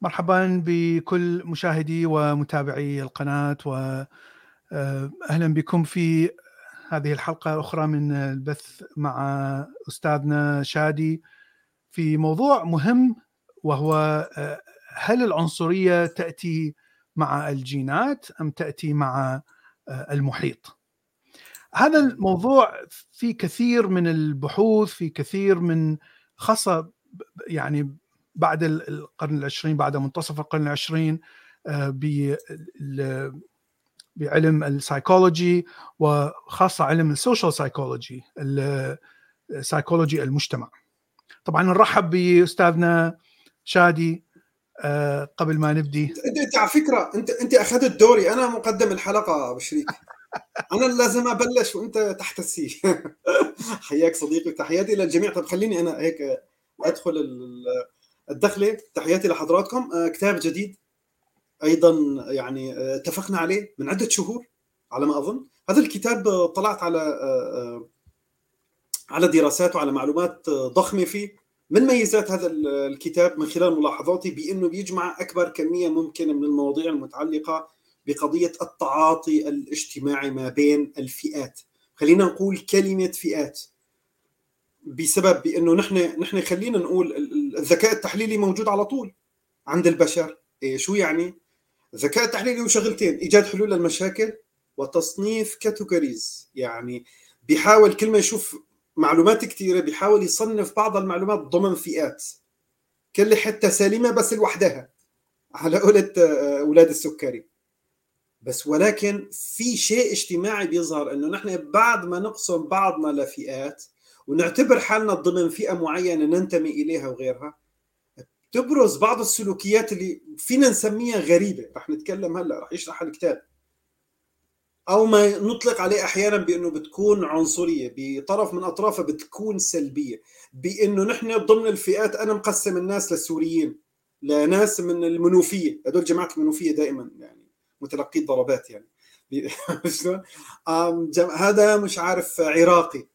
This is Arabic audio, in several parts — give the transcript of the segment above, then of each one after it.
مرحبا بكل مشاهدي ومتابعي القناة وأهلا بكم في هذه الحلقة الأخرى من البث مع أستاذنا شادي في موضوع مهم وهو هل العنصرية تأتي مع الجينات أم تأتي مع المحيط؟ هذا الموضوع في كثير من البحوث في كثير من خاصة يعني بعد القرن العشرين بعد منتصف القرن العشرين آه، بعلم السايكولوجي وخاصة علم ال social psychology psychology المجتمع. طبعا نرحب بأستاذنا شادي آه، قبل ما نبدي. انت على فكرة انت أنت أخذت دوري. أنا مقدم الحلقة بشريك. أنا لازم أبلش وأنت تحت السي حياك صديقي تحياتي للجميع طب خليني أنا هيك أدخل الدخلة تحياتي لحضراتكم. آه، كتاب جديد أيضا يعني آه، اتفقنا عليه من عدة شهور على ما أظن. هذا الكتاب طلعت على آه، على دراسات وعلى معلومات ضخمة فيه. من ميزات هذا الكتاب من خلال ملاحظاتي بأنه بيجمع أكبر كمية ممكنة من المواضيع المتعلقة بقضية التعاطي الاجتماعي ما بين الفئات. خلينا نقول كلمة فئات. بسبب بأنه نحن نحن خلينا نقول الذكاء التحليلي موجود على طول عند البشر. إيه شو يعني؟ الذكاء التحليلي هو شغلتين إيجاد حلول للمشاكل وتصنيف categories يعني بيحاول كل ما يشوف معلومات كثيره بيحاول يصنف بعض المعلومات ضمن فئات. كل حتة سليمة بس لوحدها. على قولة آه، أولاد السكري. بس ولكن في شيء اجتماعي بيظهر إنه نحن بعد ما نقسم بعضنا لفئات ونعتبر حالنا ضمن فئة معينة ننتمي إليها وغيرها. تبرز بعض السلوكيات اللي فينا نسميها غريبة رح نتكلم هلأ رح يشرح الكتاب. أو ما نطلق عليه أحيانا بأنه بتكون عنصرية بطرف من أطرافها بتكون سلبية. بأنه نحن ضمن الفئات أنا مقسم الناس للسوريين لناس من المنوفية. هدول جماعة المنوفية دائما يعني متلقي ضربات يعني. هذا مش عارف عراقي.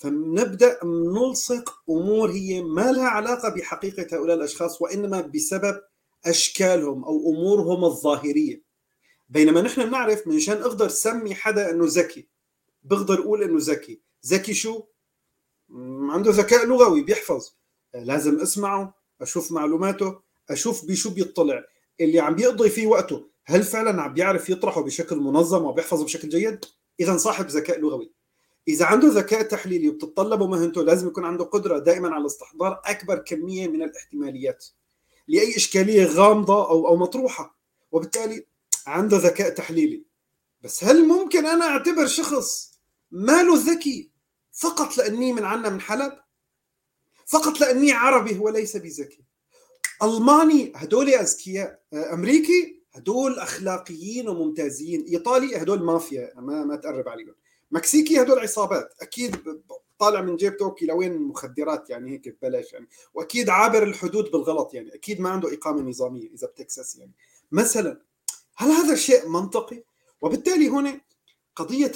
فنبدأ نلصق أمور هي ما لها علاقة بحقيقة هؤلاء الأشخاص وإنما بسبب أشكالهم أو أمورهم الظاهرية. بينما نحن بنعرف منشان أقدر سمي حدا أنه ذكي. بقدر أقول أنه ذكي. ذكي شو؟ عنده ذكاء لغوي بيحفظ. لازم أسمعه أشوف معلوماته أشوف بشو بيطلع. اللي عم بيقضي فيه وقته هل فعلا عم بيعرف يطرحه بشكل منظم وبيحفظه بشكل جيد؟ اذا صاحب ذكاء لغوي. إذا عنده ذكاء تحليلي وبتتطلبه مهنته لازم يكون عنده قدرة دائما على استحضار أكبر كمية من الاحتماليات لأي إشكالية غامضة أو أو مطروحة. وبالتالي عنده ذكاء تحليلي. بس هل ممكن أنا أعتبر شخص ماله ذكي فقط لأني من عنا من حلب؟ فقط لأني عربي هو ليس بذكي. ألماني هدول أذكياء. أمريكي هدول أخلاقيين وممتازين. إيطالي هدول مافيا. ما ما تقرب عليهم. مكسيكي هدول عصابات. أكيد طالع من جيب لوين مخدرات يعني هيك ببلاش يعني. وأكيد عابر الحدود بالغلط يعني. أكيد ما عنده إقامة نظامية إذا بتكساس يعني. مثلا هل هذا شيء منطقي؟ وبالتالي هنا قضية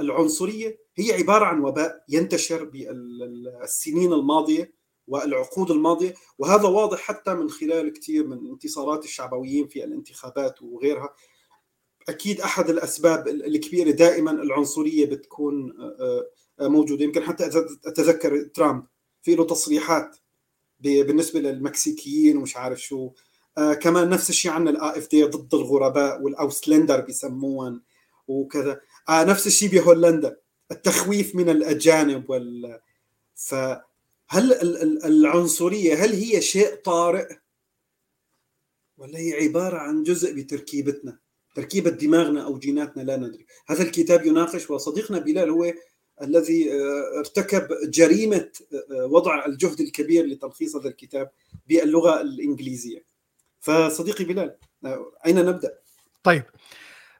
العنصرية هي عبارة عن وباء ينتشر بالسنين الماضية والعقود الماضية. وهذا واضح حتى من خلال كثير من انتصارات الشعبويين في الانتخابات وغيرها. أكيد أحد الأسباب الكبيرة دائما العنصرية بتكون آه، آه، موجودة. يمكن حتى أتذكر ترامب في له تصريحات بالنسبة للمكسيكيين ومش عارف شو. آه كمان نفس الشيء عندنا ال AfD ضد الغرباء وال Ausländer بيسموهم وكذا. نفس الشيء بهولندا. التخويف من الأجانب وال فهل العنصرية هل هي شيء طارئ؟ ولا هي عبارة عن جزء بتركيبتنا؟ تركيبة دماغنا أو جيناتنا لا ندري. هذا الكتاب يناقش وصديقنا بلال هو الذي آه، ارتكب جريمة آه، وضع الجهد الكبير لتلخيص هذا الكتاب باللغة الإنجليزية. فصديقي بلال آه، أين نبدأ؟ طيب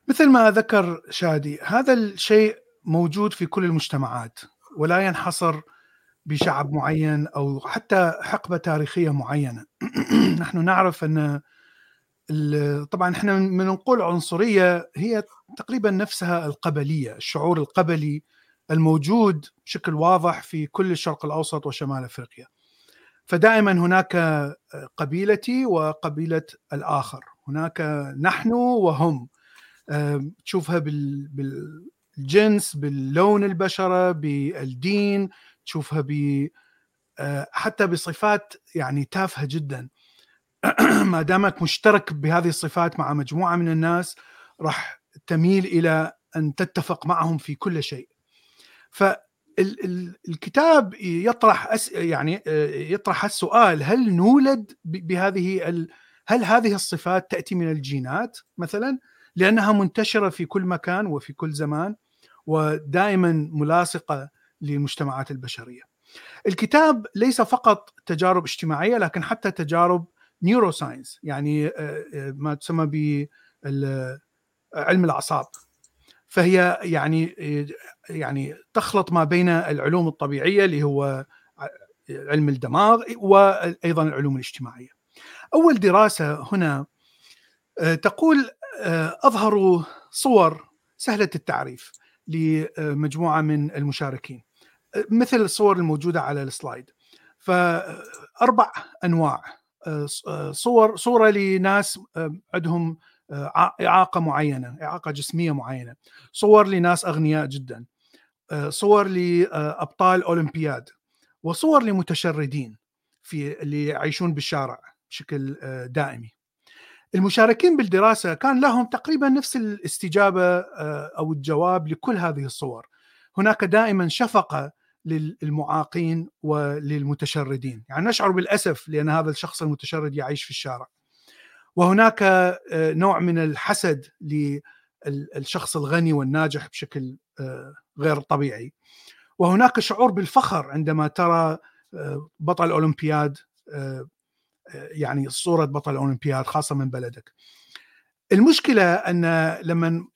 مثل ما ذكر شادي هذا الشيء موجود في كل المجتمعات ولا ينحصر بشعب معين أو حتى حقبة تاريخية معينة. نحن نعرف أن طبعا إحنا من نقول عنصريه هي تقريبا نفسها القبلية، الشعور القبلي الموجود بشكل واضح في كل الشرق الأوسط وشمال أفريقيا. فدائما هناك قبيلتي وقبيلة الآخر. هناك نحن وهم. تشوفها بالجنس باللون البشرة بالدين تشوفها ب حتى بصفات يعني تافهة جدا. ما دامك مشترك بهذه الصفات مع مجموعة من الناس راح تميل إلى أن تتفق معهم في كل شيء. فالكتاب يطرح أس يعني يطرح السؤال هل نولد بهذه ال... هل هذه الصفات تأتي من الجينات مثلا؟ لأنها منتشرة في كل مكان وفي كل زمان ودائما ملاصقة للمجتمعات البشرية. الكتاب ليس فقط تجارب اجتماعية لكن حتى تجارب نيورو ساينس يعني آه، آه، ما تسمى ب علم الأعصاب فهي يعني يعني تخلط ما بين العلوم الطبيعية اللي هو علم الدماغ وأيضا العلوم الاجتماعية. أول دراسة هنا آه، تقول اظهروا صور سهلة التعريف لمجموعة من المشاركين مثل الصور الموجودة على السلايد. فأربع أنواع آه، آه، صور صورة لناس آه، عندهم إعاقة معينة، إعاقة جسمية معينة، صور لناس أغنياء جدا، صور لابطال أولمبياد، وصور لمتشردين في اللي يعيشون بالشارع بشكل دائمي. المشاركين بالدراسة كان لهم تقريبا نفس الاستجابة أو الجواب لكل هذه الصور. هناك دائما شفقة للمعاقين وللمتشردين. يعني نشعر بالأسف لأن هذا الشخص المتشرد يعيش في الشارع. وهناك آه، نوع من الحسد للشخص الغني والناجح بشكل آه، غير طبيعي. وهناك شعور بالفخر عندما ترى آه، بطل اولمبياد يعني صورة بطل اولمبياد خاصة من بلدك. المشكلة أن لما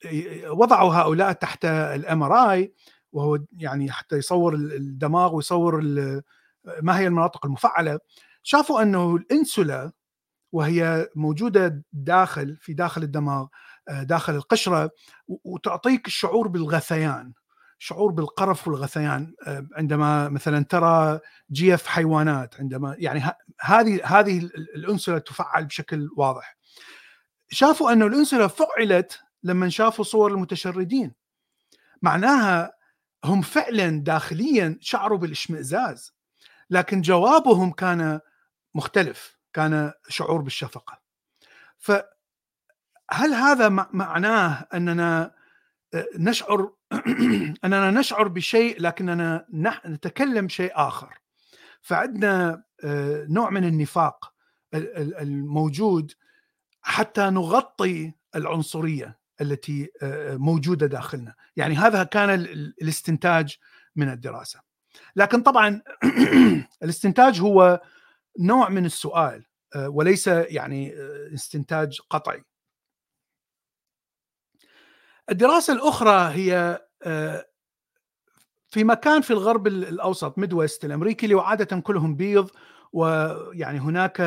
وضعوا هؤلاء تحت ال MRI وهو يعني حتى يصور الدماغ ويصور ما هي المناطق المفعلة شافوا أنه ال insula وهي موجودة داخل في داخل الدماغ آه، داخل القشرة وتعطيك الشعور بالغثيان شعور بالقرف والغثيان آه، عندما مثلا ترى جيف حيوانات عندما يعني هذه هذه الانسولا تفعل بشكل واضح. شافوا أنه الانسولا فعلت لما شافوا صور المتشردين. معناها هم فعلا داخليا شعروا بالاشمئزاز لكن جوابهم كان مختلف كان شعور بالشفقة. فهل هذا معناه أننا آه، نشعر أننا نشعر بشيء لكننا نتكلم شيء آخر؟ فعندنا آه، نوع من النفاق الموجود حتى نغطي العنصرية. التي آه، موجودة داخلنا. يعني هذا كان الاستنتاج من الدراسة. لكن طبعا الاستنتاج هو نوع من السؤال آه، وليس يعني آه، استنتاج قطعي. الدراسة الأخرى هي في مكان في الغرب الأوسط ميد ويست الأمريكي اللي عادة كلهم بيض ويعني هناك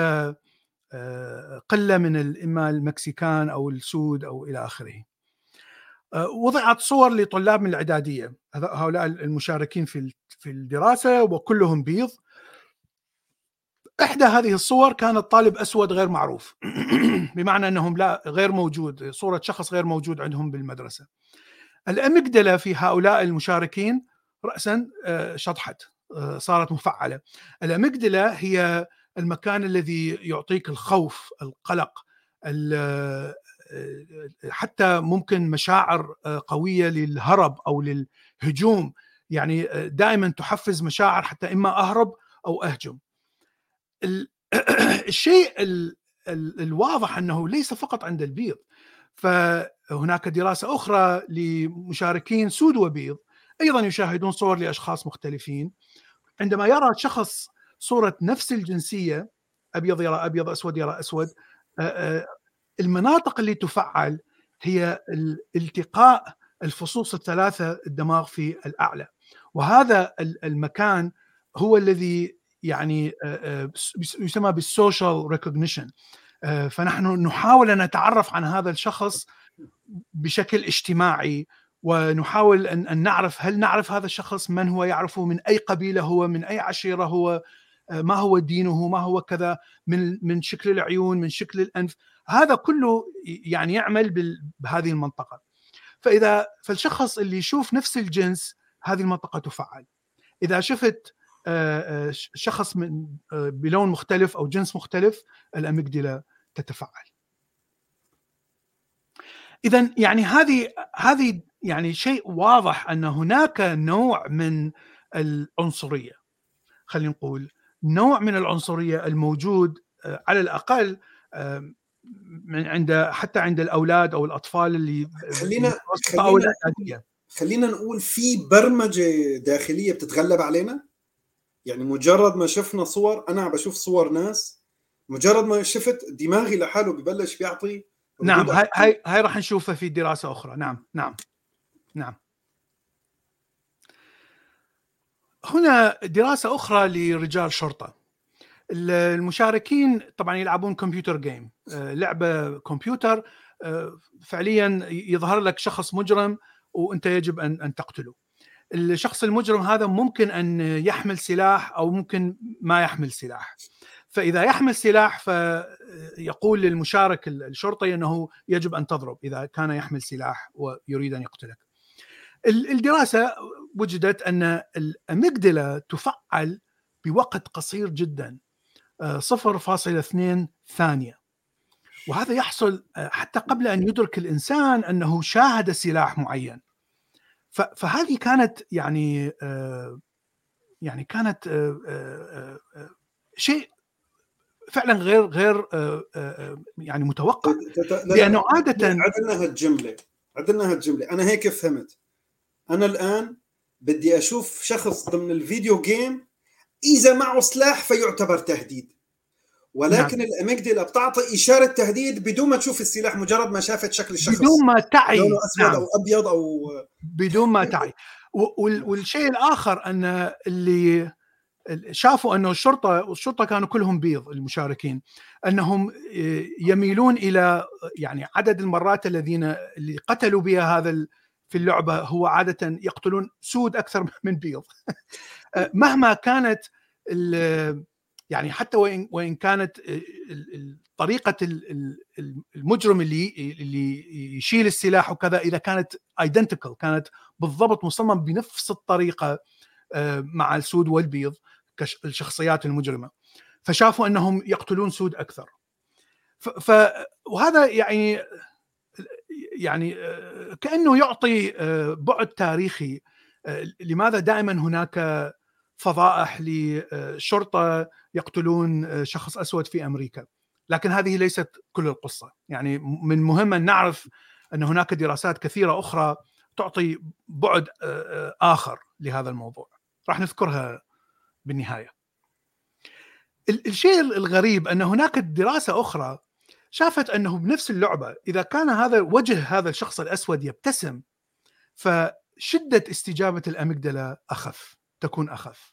آه، قلة من إما المكسيكان أو السود أو إلى آخره. آه، وضعت صور لطلاب من الإعدادية هؤلاء المشاركين في في الدراسة وكلهم بيض. إحدى هذه الصور كانت طالب أسود غير معروف بمعنى إنهم لا غير موجود صورة شخص غير موجود عندهم بالمدرسة. الامجدله في هؤلاء المشاركين راسا آه، شطحت صارت مفعلة. الامجدله هي المكان الذي يعطيك الخوف القلق حتى ممكن مشاعر قوية للهرب أو للهجوم. يعني دائما تحفز مشاعر حتى إما أهرب أو أهجم. الشيء الواضح أنه ليس فقط عند البيض. فهناك دراسة أخرى لمشاركين سود وبيض أيضا يشاهدون صور لأشخاص مختلفين. عندما يرى شخص صورة نفس الجنسية أبيض يرى أبيض أسود يرى أسود المناطق اللي تفعل هي التقاء الفصوص الثلاثة الدماغ في الأعلى. وهذا المكان هو الذي يعني يسمى بال social recognition فنحن نحاول أن نتعرف عن هذا الشخص بشكل اجتماعي ونحاول ان نعرف هل نعرف هذا الشخص من هو يعرفه من أي قبيلة هو من أي عشيرة هو ما هو دينه ما هو كذا من من شكل العيون من شكل الأنف. هذا كله يعني يعمل بهذه المنطقة. فإذا فالشخص اللي يشوف نفس الجنس هذه المنطقة تفعل. إذا شفت شخص من بلون مختلف أو جنس مختلف الاميجدلا تتفعل. اذا يعني هذه هذه يعني شيء واضح أن هناك نوع من العنصرية. خلينا نقول نوع من العنصرية الموجود آه، على الأقل من عند حتى عند الأولاد أو الأطفال اللي خلينا خلينا, خلينا نقول في برمجة داخلية بتتغلب علينا؟ يعني مجرد ما شفنا صور أنا عم بشوف صور ناس مجرد ما شفت دماغي لحاله ببلش بيعطي نعم هاي هاي هاي راح نشوفها في دراسة أخرى. نعم نعم نعم. هنا دراسة أخرى لرجال شرطة. المشاركين طبعا يلعبون كمبيوتر جيم. آه، لعبة كمبيوتر آه، فعليا يظهر لك شخص مجرم وأنت يجب ان أن تقتله. الشخص المجرم هذا ممكن أن يحمل سلاح أو ممكن ما يحمل سلاح. فإذا يحمل سلاح فيقول للمشارك الشرطي إنه يجب أن تضرب إذا كان يحمل سلاح ويريد أن يقتلك. الدراسة وجدت أن الأميجدلا تفعل بوقت قصير جدا. 0.2 ثانية. وهذا يحصل حتى قبل أن يدرك الإنسان أنه شاهد سلاح معين. فهذه كانت يعني يعني كانت شيء فعلا غير غير يعني متوقع. لأنه عادة عدلنا هالجمله عدلنا هالجمله أنا هيك فهمت. أنا الآن بدي أشوف شخص ضمن الفيديو جيم إذا معه سلاح فيعتبر تهديد. ولكن نعم. الاميجدلا بتعطي إشارة تهديد بدون ما تشوف السلاح مجرد ما شافت شكل الشخص. بدون ما تعي. لونه أسود نعم. أو أبيض أو بدون ما تعي. والشيء الآخر أن اللي شافوا أنه الشرطه والشرطه كانوا كلهم بيض المشاركين. أنهم يميلون إلى يعني عدد المرات الذين اللي قتلوا بها هذا في اللعبة هو عادة يقتلون سود أكثر من بيض. مهما كانت يعني حتى وان وإن كانت طريقة المجرم اللي اللي يشيل السلاح وكذا إذا كانت identical كانت بالضبط مصمم بنفس الطريقة آه، مع السود والبيض كالشخصيات المجرمة. فشافوا أنهم يقتلون سود أكثر. ف وهذا يعني يعني آه، كأنه يعطي آه، بعد تاريخي لماذا دائما هناك فضائح لشرطة يقتلون شخص أسود في أمريكا. لكن هذه ليست كل القصة. يعني من مهم أن نعرف أن هناك دراسات كثيرة أخرى تعطي بعد آخر لهذا الموضوع. راح نذكرها بالنهاية. الشيء الغريب أن هناك دراسة أخرى شافت أنه بنفس اللعبة إذا كان هذا وجه هذا الشخص الأسود يبتسم فشدة استجابة الاميجدلا أخف. تكون أخف.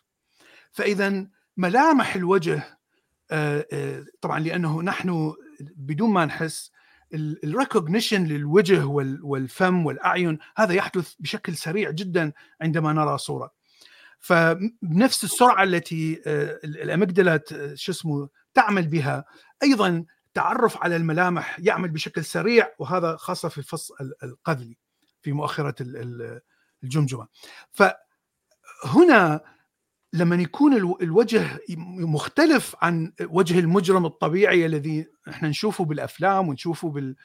فاذا ملامح الوجه آه، آه، طبعا لأنه نحن بدون ما نحس الريكوجنيشن للوجه والفم والأعين هذا يحدث بشكل سريع جدا عندما نرى صورة. فبنفس السرعة التي آه، الاميجدلا شو اسمه تعمل بها أيضا التعرف على الملامح يعمل بشكل سريع وهذا خاصة في الفص القذلي في مؤخرة الجمجمة. فهنا لما يكون الوجه مختلف عن وجه المجرم الطبيعي الذي إحنا نشوفه بالأفلام ونشوفه بال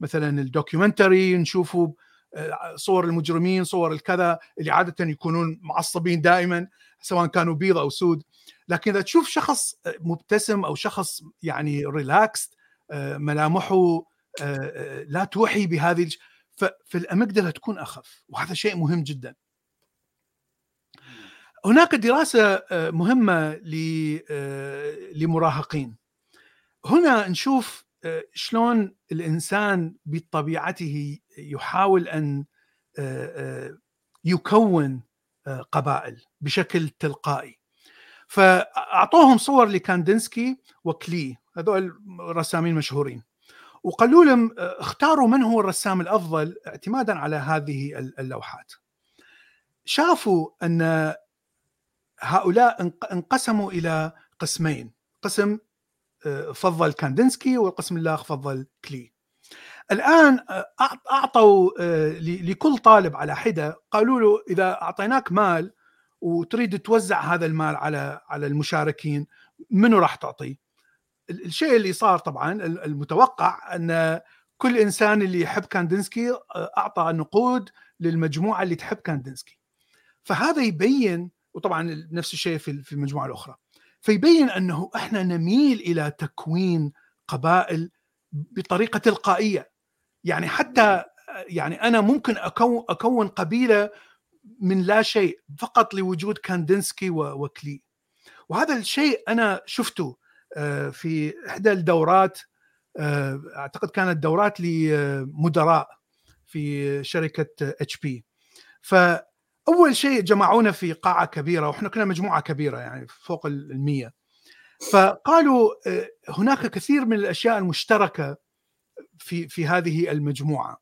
مثلا ال documentary نشوفه آه، صور المجرمين صور الكذا اللي عادة يكونون معصبين دائما سواء كانوا بيض أو سود. لكن إذا تشوف شخص مبتسم أو شخص يعني relaxed آه، ملامحه آه، لا توحي بهذه ففي ال amygdala تكون أخف وهذا شيء مهم جدا. هناك دراسة آه، مهمة لمراهقين. هنا نشوف شلون الإنسان بطبيعته يحاول أن يكون قبائل بشكل تلقائي. فأعطوهم صور لكاندنسكي وكلي هذول رسامين مشهورين. وقالوا لهم اختاروا من هو الرسام الأفضل اعتمادا على هذه اللوحات. شافوا أن هؤلاء انقسموا إلى قسمين قسم فضل كاندنسكي والقسم الآخر فضل كلي الآن أعطوا لكل طالب على حدة قالوا له إذا أعطيناك مال وتريد توزع هذا المال على على المشاركين منو راح تعطيه؟ الشيء اللي صار طبعا المتوقع أن كل إنسان اللي يحب كاندنسكي أعطى نقود للمجموعة اللي تحب كاندنسكي. فهذا يبين وطبعا نفس الشيء في المجموعة الأخرى. فيبين أنه إحنا نميل إلى تكوين قبائل بطريقة تلقائية. يعني حتى يعني أنا ممكن اكون أكون قبيلة من لا شيء فقط لوجود كاندنسكي وكلي وهذا الشيء أنا شفته آه، في إحدى الدورات آه، أعتقد كانت دورات لمدراء في شركة HP فاول شيء جمعونا في قاعة كبيرة وإحنا كنا مجموعة كبيرة يعني فوق ال فقالوا آه، هناك كثير من الأشياء المشتركة في في هذه المجموعة.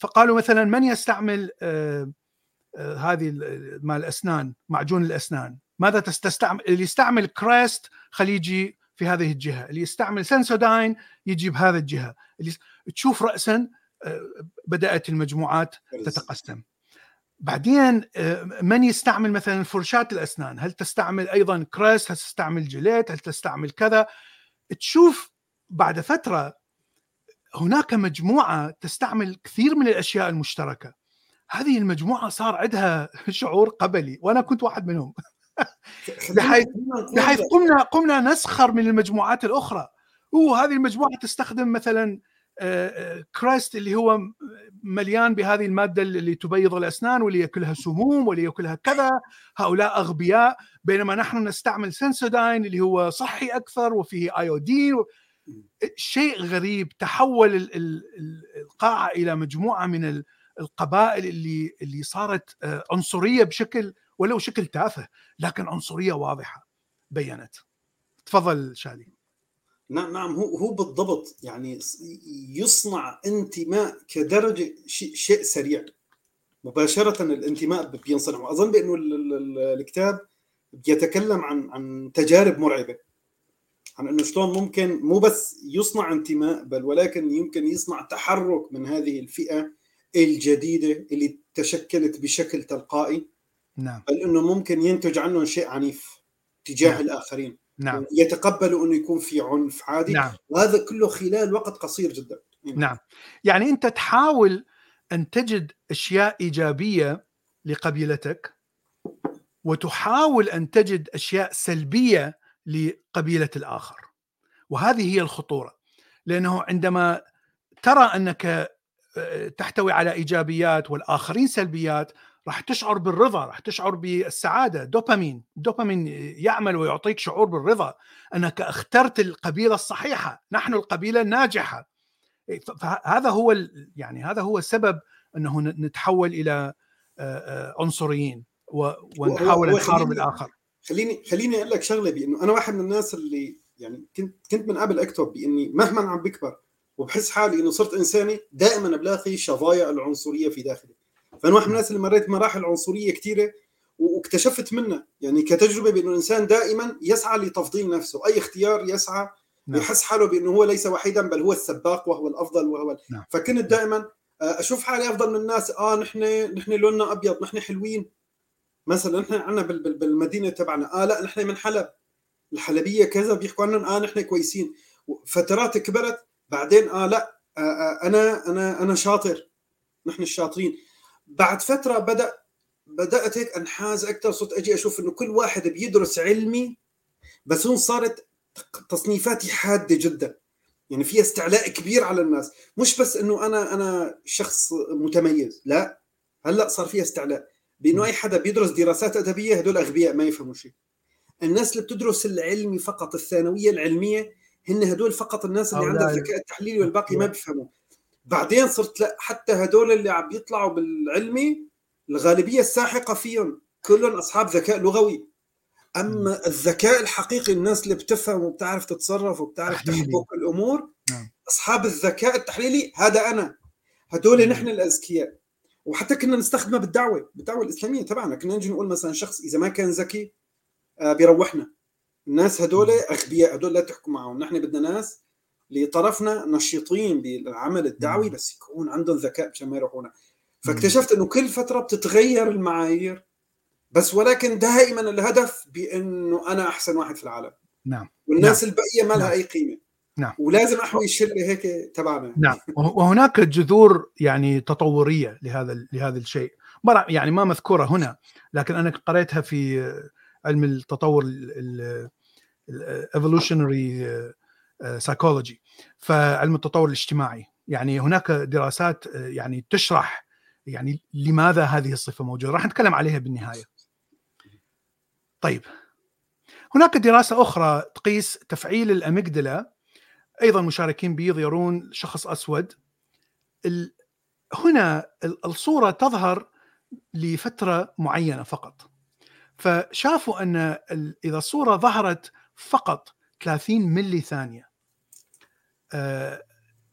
فقالوا مثلا من يستعمل آه، هذه مال الأسنان معجون الأسنان؟ ماذا تستعمل اللي يستعمل Crest خليه يجي في هذه الجهة اللي يستعمل Sensodyne يجي بهذه الجهة. اللي تشوف راسا آه، بدأت المجموعات تتقسم. بعدين آه، من يستعمل مثلا فرشاة الأسنان؟ هل تستعمل أيضا كريست هل تستعمل جيليت؟ هل تستعمل كذا؟ تشوف بعد فترة هناك مجموعة تستعمل كثير من الأشياء المشتركة. هذه المجموعة صار عندها شعور قبلي وأنا كنت واحد منهم. بحيث بحيث قمنا قمنا نسخر من المجموعات الأخرى. هو هذه المجموعة تستخدم مثلا كريست اللي هو مليان بهذه المادة اللي تبيض الأسنان واللي ياكلها سموم واللي ياكلها كذا. هؤلاء أغبياء. بينما نحن نستعمل سنسوداين اللي هو صحي أكثر وفيه ايودين شيء غريب. تحول القاعه إلى مجموعة من القبائل اللي اللي صارت آه، عنصرية بشكل ولو شكل تافه لكن عنصرية واضحة. بينت. تفضل شادي. نعم نعم هو هو بالضبط. يعني يصنع انتماء كدرجة شيء سريع. مباشرة الانتماء بينصنع. وأظن بأنه الكتاب بيتكلم عن عن تجارب مرعبة. عن إنه شلون ممكن مو بس يصنع انتماء بل ولكن يمكن يصنع تحرك من هذه الفئة الجديدة اللي تشكلت بشكل تلقائي. نعم. بل إنه ممكن ينتج عنه شيء عنيف تجاه نعم. الآخرين. نعم. يتقبلوا انه يكون في عنف عادي. نعم. وهذا كله خلال وقت قصير جدا. نعم. يعني أنت تحاول أن تجد أشياء إيجابية لقبيلتك وتحاول أن تجد أشياء سلبية لقبيلة الآخر. وهذه هي الخطورة. لأنه عندما ترى أنك تحتوي على إيجابيات والآخرين سلبيات راح تشعر بالرضا راح تشعر بالسعادة. دوبامين دوبامين يعمل ويعطيك شعور بالرضا. أنك اخترت القبيلة الصحيحة نحن القبيلة الناجحة. فهذا هو يعني هذا هو السبب أنه نتحول إلى عنصريين ونحاول نحارب الآخر. خليني خليني أقول لك شغلة بأنه أنا واحد من الناس اللي يعني كنت كنت من قبل أكتب بأني مهما عم بكبر وبحس حالي إنه صرت إنساني دائما بلاقي شظايا العنصرية في داخلي. فأنا واحد من الناس اللي مريت مراحل عنصرية كثيره واكتشفت منها. يعني كتجربة بأنه الإنسان دائما يسعى لتفضيل نفسه. أي اختيار يسعى نعم. يحس حاله بأنه هو ليس وحيدا بل هو السباق وهو الأفضل وهو نعم. فكنت دائما آه، أشوف حالي أفضل من الناس. آه نحن نحن لوننا أبيض نحن حلوين. مثلا نحن عندنا بالمدينة تبعنا. آه لا نحن من حلب. الحلبية كذا بيحكوا عننا آه نحن كويسين. فترات كبرت. بعدين آه لا آه آه أنا أنا أنا شاطر. نحن الشاطرين. بعد فترة بدا بدأت هيك انحاز أكثر. صرت أجي أشوف إنه كل واحد بيدرس علمي بس هون صارت تصنيفاتي حادة جدا. يعني في استعلاء كبير على الناس. مش بس إنه أنا أنا شخص متميز لا. هلأ صار في استعلاء. بإنه أي حدا بيدرس دراسات أدبية هدول أغبياء ما يفهموا شيء. الناس اللي بتدرس العلمي فقط الثانوية العلمية هن هدول فقط الناس اللي عندها الذكاء التحليلي والباقي ما بيفهموا. بعدين صرت لا حتى هدول اللي عم يطلعوا بالعلمي الغالبية الساحقة فيهم كلهم أصحاب ذكاء لغوي. أما الذكاء الحقيقي الناس اللي بتفهم وبتعرف تتصرف وبتعرف تحبك الأمور نعم. أصحاب الذكاء التحليلي هذا أنا. هدول نحن الأذكياء. وحتى كنا نستخدمها بالدعوة بالدعوة الإسلامية تبعنا. كنا نجي نقول مثلا شخص إذا ما كان ذكي آه، بيروحنا. الناس هدول أغبياء هدول لا تحكوا معهم. نحن بدنا ناس لطرفنا نشيطين بالعمل الدعوي بس يكون عندهم ذكاء مشان ما يروحونا. فاكتشفت إنه كل فترة بتتغير المعايير بس ولكن دائما الهدف بإنه أنا أحسن واحد في العالم. نعم. والناس نعم. البقيه ما لها نعم. أي قيمة. نعم. ولازم احوي الشلة هيك تبعنا. نعم. وهناك جذور يعني تطورية لهذا لهذا الشيء. يعني ما مذكورة هنا لكن أنا قريتها في علم التطور ال evolutionary psychology فعلم التطور الاجتماعي. يعني هناك دراسات يعني تشرح يعني لماذا هذه الصفة موجودة. راح نتكلم عليها بالنهاية. طيب. هناك دراسة أخرى تقيس تفعيل الأميجدلا. أيضا مشاركين بيض يرون شخص أسود. هنا الصورة تظهر لفترة معينة فقط. فشافوا أن إذا الصورة ظهرت فقط 30 ملي ثانية. آه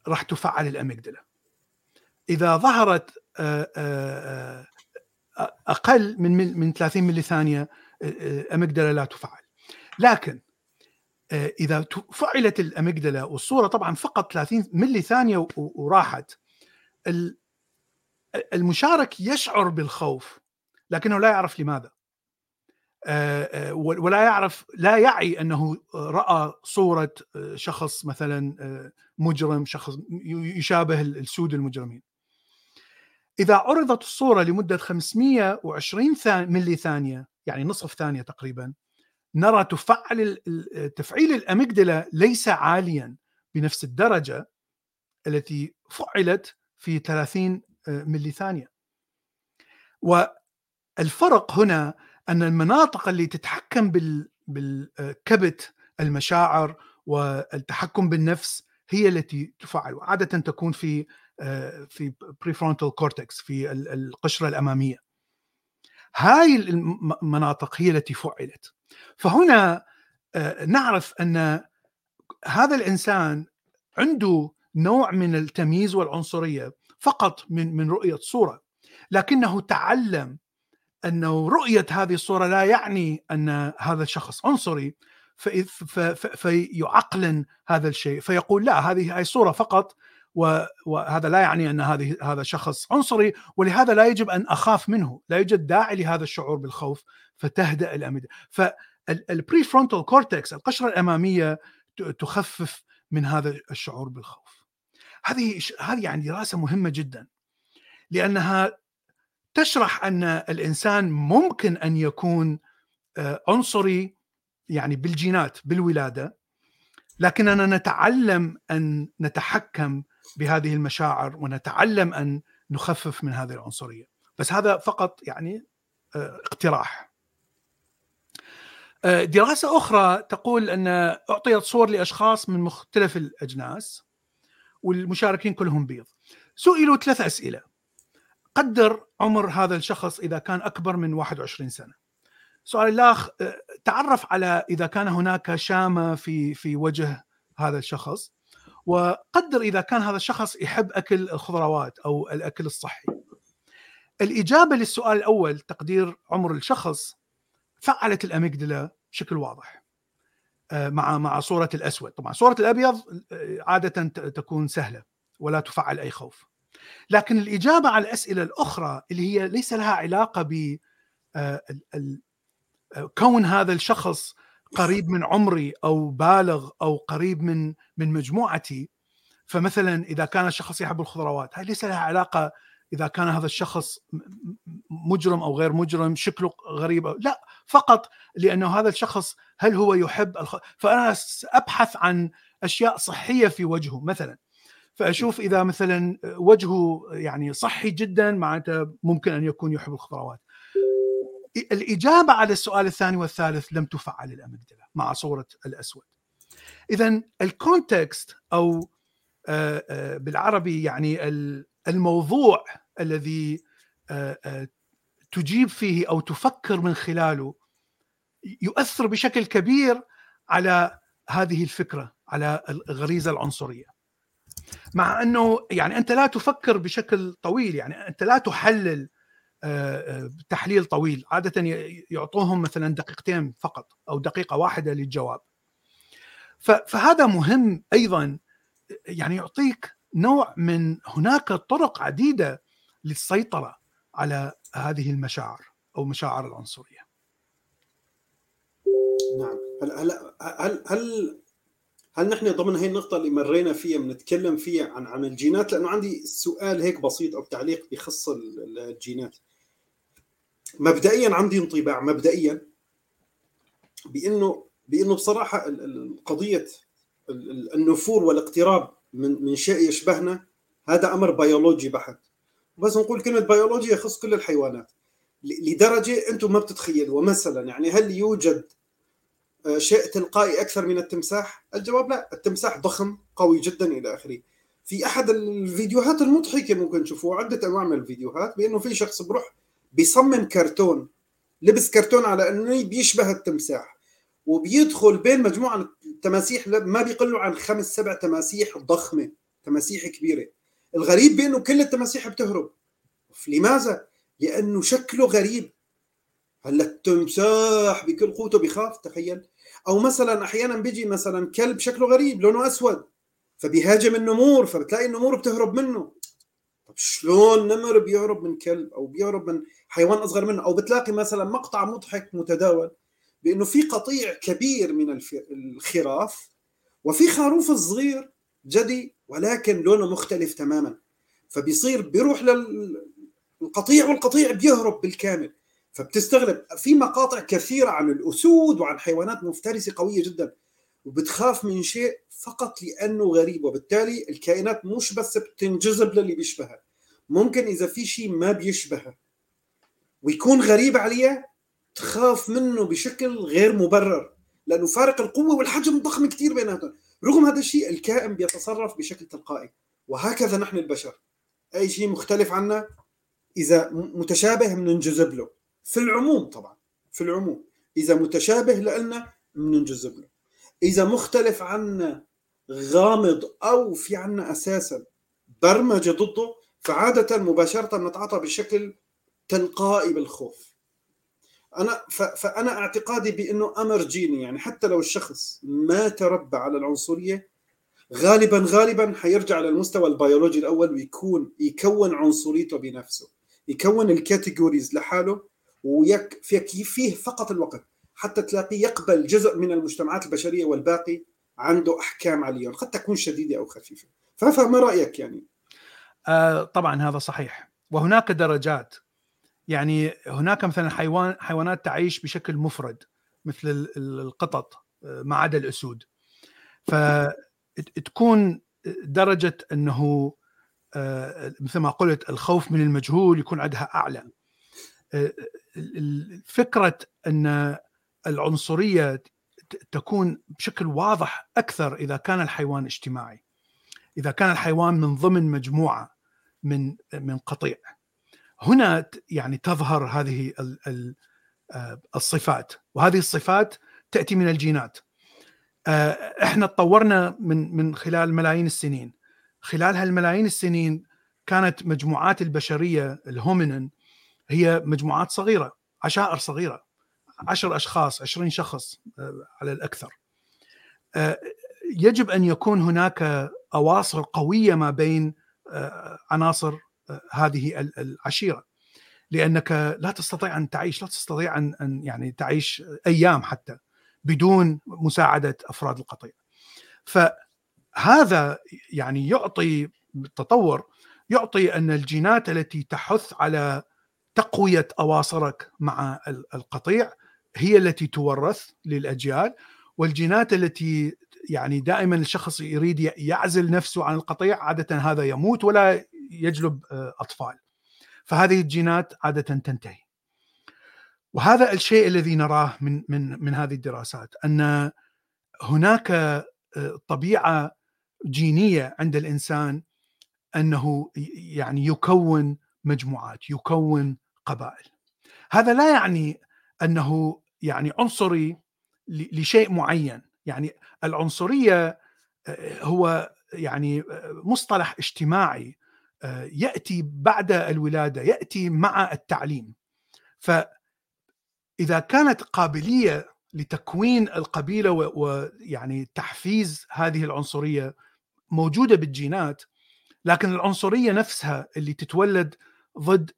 راح تفعل الاميجدلا إذا ظهرت آه آه أقل من من 30 ملي ثانية اميجدلا لا تفعل. لكن إذا فعلت الاميجدلا والصورة طبعا فقط 30 ملي ثانية وراحت المشارك يشعر بالخوف لكنه لا يعرف لماذا. ولا يعرف لا يعي أنه رأى صورة شخص مثلا مجرم شخص يشابه السود المجرمين. إذا عرضت الصورة لمدة 520 ملي ثانية يعني نصف ثانية تقريبا نرى تفعل تفعيل الاميجدلا ليس عاليا بنفس الدرجة التي فعلت في 30 ملي ثانية. والفرق هنا أن المناطق اللي تتحكم بال بالكبت المشاعر والتحكم بالنفس هي التي تفعل وعادة تكون في في prefrontal cortex في القشرة الأمامية. هاي المناطق هي التي فعلت. فهنا نعرف أن هذا الإنسان عنده نوع من التمييز والعنصرية فقط من من رؤية صورة لكنه تعلم أنه رؤية هذه الصورة لا يعني أن هذا الشخص عنصري فيعقلن هذا الشيء. فيقول لا هذه هي صورة فقط وهذا لا يعني أن هذه هذا شخص عنصري ولهذا لا يجب أن أخاف منه، لا يوجد داعي لهذا الشعور بالخوف فتهدأ ال amygdala، فال prefrontal cortex القشرة الأمامية تخفف من هذا الشعور بالخوف. هذه هذه يعني دراسة مهمة جدا لأنها تشرح أن الإنسان ممكن أن يكون عنصري يعني بالجينات بالولادة لكننا نتعلم أن نتحكم بهذه المشاعر ونتعلم أن نخفف من هذه العنصرية. بس هذا فقط يعني اقتراح. دراسة أخرى تقول أن أعطيت صور لأشخاص من مختلف الأجناس والمشاركين كلهم بيض. سئلوا ثلاث أسئلة. قدر عمر هذا الشخص إذا كان أكبر من 21 سنة سؤال الاخ تعرف على إذا كان هناك شامة في في وجه هذا الشخص وقدر إذا كان هذا الشخص يحب أكل الخضروات أو الأكل الصحي. الإجابة للسؤال الأول تقدير عمر الشخص فعلت الأميجدلا بشكل واضح مع مع صورة الأسود، طبعا صورة الأبيض عادة تكون سهلة ولا تفعل أي خوف. لكن الإجابة على الأسئلة الأخرى اللي هي ليس لها علاقة ب كون هذا الشخص قريب من عمري أو بالغ أو قريب من من مجموعتي فمثلا إذا كان الشخص يحب الخضروات هاي ليس لها علاقة إذا كان هذا الشخص مجرم أو غير مجرم شكله غريب أو لا فقط لأنه هذا الشخص هل هو يحب الخ... فأنا ابحث عن أشياء صحية في وجهه مثلا فأشوف إذا مثلا وجهه يعني صحي جدا معناته ممكن أن يكون يحب الخضروات. الإجابة على السؤال الثاني والثالث لم تفعل الأميجدلا مع صورة الأسود. إذا الكونتكست أو بالعربي يعني الموضوع الذي تجيب فيه أو تفكر من خلاله يؤثر بشكل كبير على هذه الفكرة على الغريزة العنصرية. مع أنه يعني أنت لا تفكر بشكل طويل يعني أنت لا تحلل تحليل طويل عادة يعطوهم مثلا دقيقتين فقط أو دقيقة واحدة للجواب فهذا مهم أيضا يعني يعطيك نوع من هناك طرق عديدة للسيطرة على هذه المشاعر أو مشاعر العنصرية. نعم هل هل هل هل, هل نحن ضمن هي النقطة اللي مرينا فيها بنتكلم فيها عن عن الجينات؟ لأنه عندي سؤال هيك بسيط أو تعليق بخص الجينات. مبدئيا عندي انطباع مبدئيا بانه بأنه بصراحة قضية النفور والاقتراب من من شيء يشبهنا هذا أمر بيولوجي بحت. بس نقول كلمة بيولوجي يخص كل الحيوانات. لدرجة أنتم ما بتتخيلوا ومثلا يعني هل يوجد شيء تلقائي أكثر من التمساح؟ الجواب لا، التمساح ضخم قوي جدا إلى آخره. في أحد الفيديوهات المضحكة ممكن تشوفوه عدة أنواع من الفيديوهات بأنه في شخص بروح بيصمم كرتون لبس كرتون على أنه بيشبه التمساح وبيدخل بين مجموعة التماسيح ما بيقلوا عن خمس سبع تماسيح ضخمة تماسيح كبيرة الغريب بأنه كل التماسيح بتهرب لماذا؟ لأنه شكله غريب هلا التمساح بكل قوته بخاف تخيل أو مثلا أحيانا بيجي مثلا كلب شكله غريب لونه أسود فبيهاجم النمور فبتلاقي النمور بتهرب منه. طب شلون نمر بيهرب من كلب أو بيهرب من حيوان أصغر منه؟ أو بتلاقي مثلا مقطع مضحك متداول بأنه في قطيع كبير من الخراف وفي خروف صغير جدي ولكن لونه مختلف تماما. فبيصير بيروح للقطيع والقطيع بيهرب بالكامل. فبتستغرب. في مقاطع كثيرة عن الأسود وعن حيوانات مفترسة قوية جدا وبتخاف من شيء فقط لأنه غريب وبالتالي الكائنات مش بس بتنجذب للي بيشبهها ممكن إذا في شيء ما بيشبهها ويكون غريب عليها تخاف منه بشكل غير مبرر لأنه فارق القوة والحجم ضخم كثير بيناتهم. رغم هذا الشيء الكائن بيتصرف بشكل تلقائي وهكذا نحن البشر. أي شيء مختلف عنا إذا متشابه بننجذب له. في العموم طبعا في العموم. إذا متشابه لنا بننجذب له. إذا مختلف عنا غامض أو في عنا أساسا برمجة ضده فعادة مباشرة نتعاطى بشكل تلقائي بالخوف. أنا فأنا اعتقادي بأنه أمر جيني يعني حتى لو الشخص ما تربى على العنصرية غالبا غالبا حيرجع للمستوى البيولوجي الأول ويكون يكون عنصريته بنفسه يكون ال categories لحاله ويكفي فيه فقط الوقت حتى تلاقيه يقبل جزء من المجتمعات البشرية والباقي عنده أحكام عليهم قد تكون شديدة أو خفيفة. فما رأيك يعني؟ آه طبعا هذا صحيح. وهناك درجات. يعني هناك مثلا حيوان حيوانات تعيش بشكل مفرد مثل القطط آه، ما عدا الأسود. فتكون درجة أنه آه، مثل ما قلت الخوف من المجهول يكون عندها أعلى. فكرة أن العنصرية تكون بشكل واضح أكثر إذا كان الحيوان اجتماعي. إذا كان الحيوان من ضمن مجموعة من من قطيع. هنا يعني تظهر هذه آه، الصفات. وهذه الصفات تأتي من الجينات. آه، إحنا تطورنا من من خلال ملايين السنين. خلال هالملايين السنين كانت مجموعات البشرية الهومينين هي مجموعات صغيرة عشائر صغيرة عشر أشخاص عشرين شخص آه، على الأكثر يجب أن يكون هناك أواصر قوية ما بين عناصر هذه العشيرة لأنك لا تستطيع أن تعيش لا تستطيع أن يعني تعيش أيام حتى بدون مساعدة أفراد القطيع. فهذا يعني يعطي التطور يعطي أن الجينات التي تحث على تقوية أواصرك مع القطيع هي التي تورث للأجيال والجينات التي يعني دائما الشخص يريد يعزل نفسه عن القطيع عادة هذا يموت ولا يجلب آه، أطفال. فهذه الجينات عادة تنتهي. وهذا الشيء الذي نراه من من من هذه الدراسات أن هناك آه، طبيعة جينية عند الإنسان أنه يعني يكون مجموعات يكون قبائل. هذا لا يعني أنه يعني عنصري لشيء معين. يعني العنصرية آه، هو يعني مصطلح اجتماعي يأتي بعد الولادة يأتي مع التعليم. فاذا كانت قابلية لتكوين القبيلة ويعني تحفيز هذه العنصرية موجودة بالجينات لكن العنصرية نفسها اللي تتولد ضد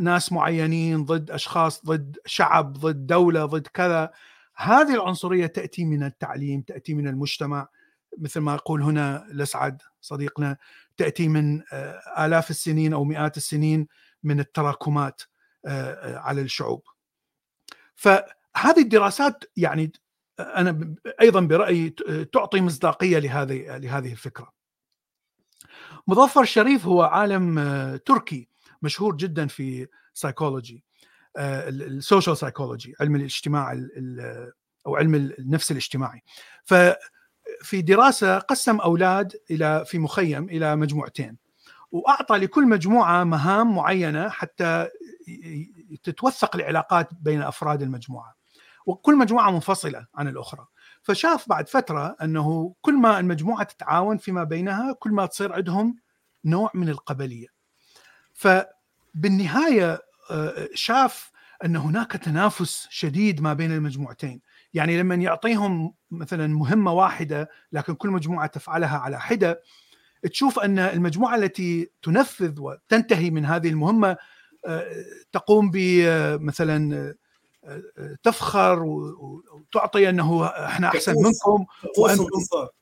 ناس معينين ضد أشخاص ضد شعب ضد دولة ضد كذا هذه العنصرية تأتي من التعليم تأتي من المجتمع مثل ما يقول هنا لسعد صديقنا تأتي من آه، آلاف السنين أو مئات السنين من التراكمات آه، آه، على الشعوب. فهذه الدراسات يعني أنا أيضا برأيي تعطي مصداقية لهذه لهذه الفكرة. مظفر شريف هو عالم تركي مشهور جدا في psychology ال social psychology علم الاجتماع أو علم النفس الاجتماعي. ففي دراسة قسم أولاد إلى في مخيم إلى مجموعتين وأعطى لكل مجموعة مهام معينة حتى تتوثق العلاقات بين أفراد المجموعة. وكل مجموعة منفصلة عن الأخرى. فشاف بعد فترة أنه كل ما المجموعة تتعاون فيما بينها كل ما تصير عندهم نوع من القبلية. فبالنهايه آه، شاف أن هناك تنافس شديد ما بين المجموعتين. يعني لما يعطيهم مثلا مهمة واحدة لكن كل مجموعة تفعلها على حدة تشوف أن المجموعة التي تنفذ وتنتهي من هذه المهمة آه، تقوم بمثلا آه، تفخر وتعطي أنه إحنا أحسن منكم وأنتم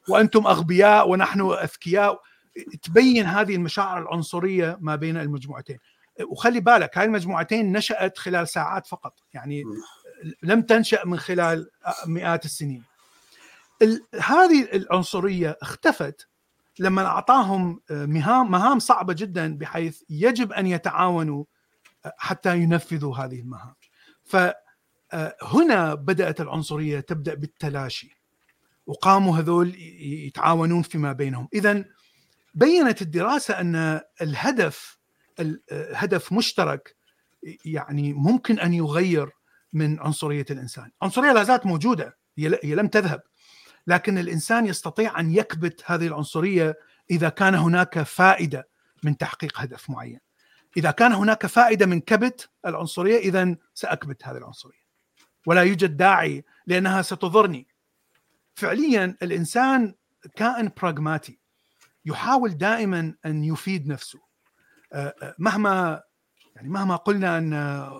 وأنتم أغبياء ونحن أذكياء. تبين هذه المشاعر العنصرية ما بين المجموعتين. وخلي بالك هاي المجموعتين نشأت خلال ساعات فقط يعني لم تنشأ من خلال مئات السنين. هذه العنصرية اختفت لما أعطاهم مهام مهام صعبة جدا بحيث يجب أن يتعاونوا حتى ينفذوا هذه المهام. فهنا بدأت العنصرية تبدأ بالتلاشي. وقاموا هذول يتعاونون فيما بينهم. إذا بينت الدراسة أن الهدف هدف مشترك يعني ممكن أن يغير من عنصرية الإنسان، عنصرية لا زالت موجودة هي لم تذهب لكن الإنسان يستطيع أن يكبت هذه العنصرية إذا كان هناك فائدة من تحقيق هدف معين. إذا كان هناك فائدة من كبت العنصرية اذا سأكبت هذه العنصرية. ولا يوجد داعي لأنها ستضرني. فعليا الإنسان كائن براغماتي يحاول دائما أن يفيد نفسه مهما يعني مهما قلنا أن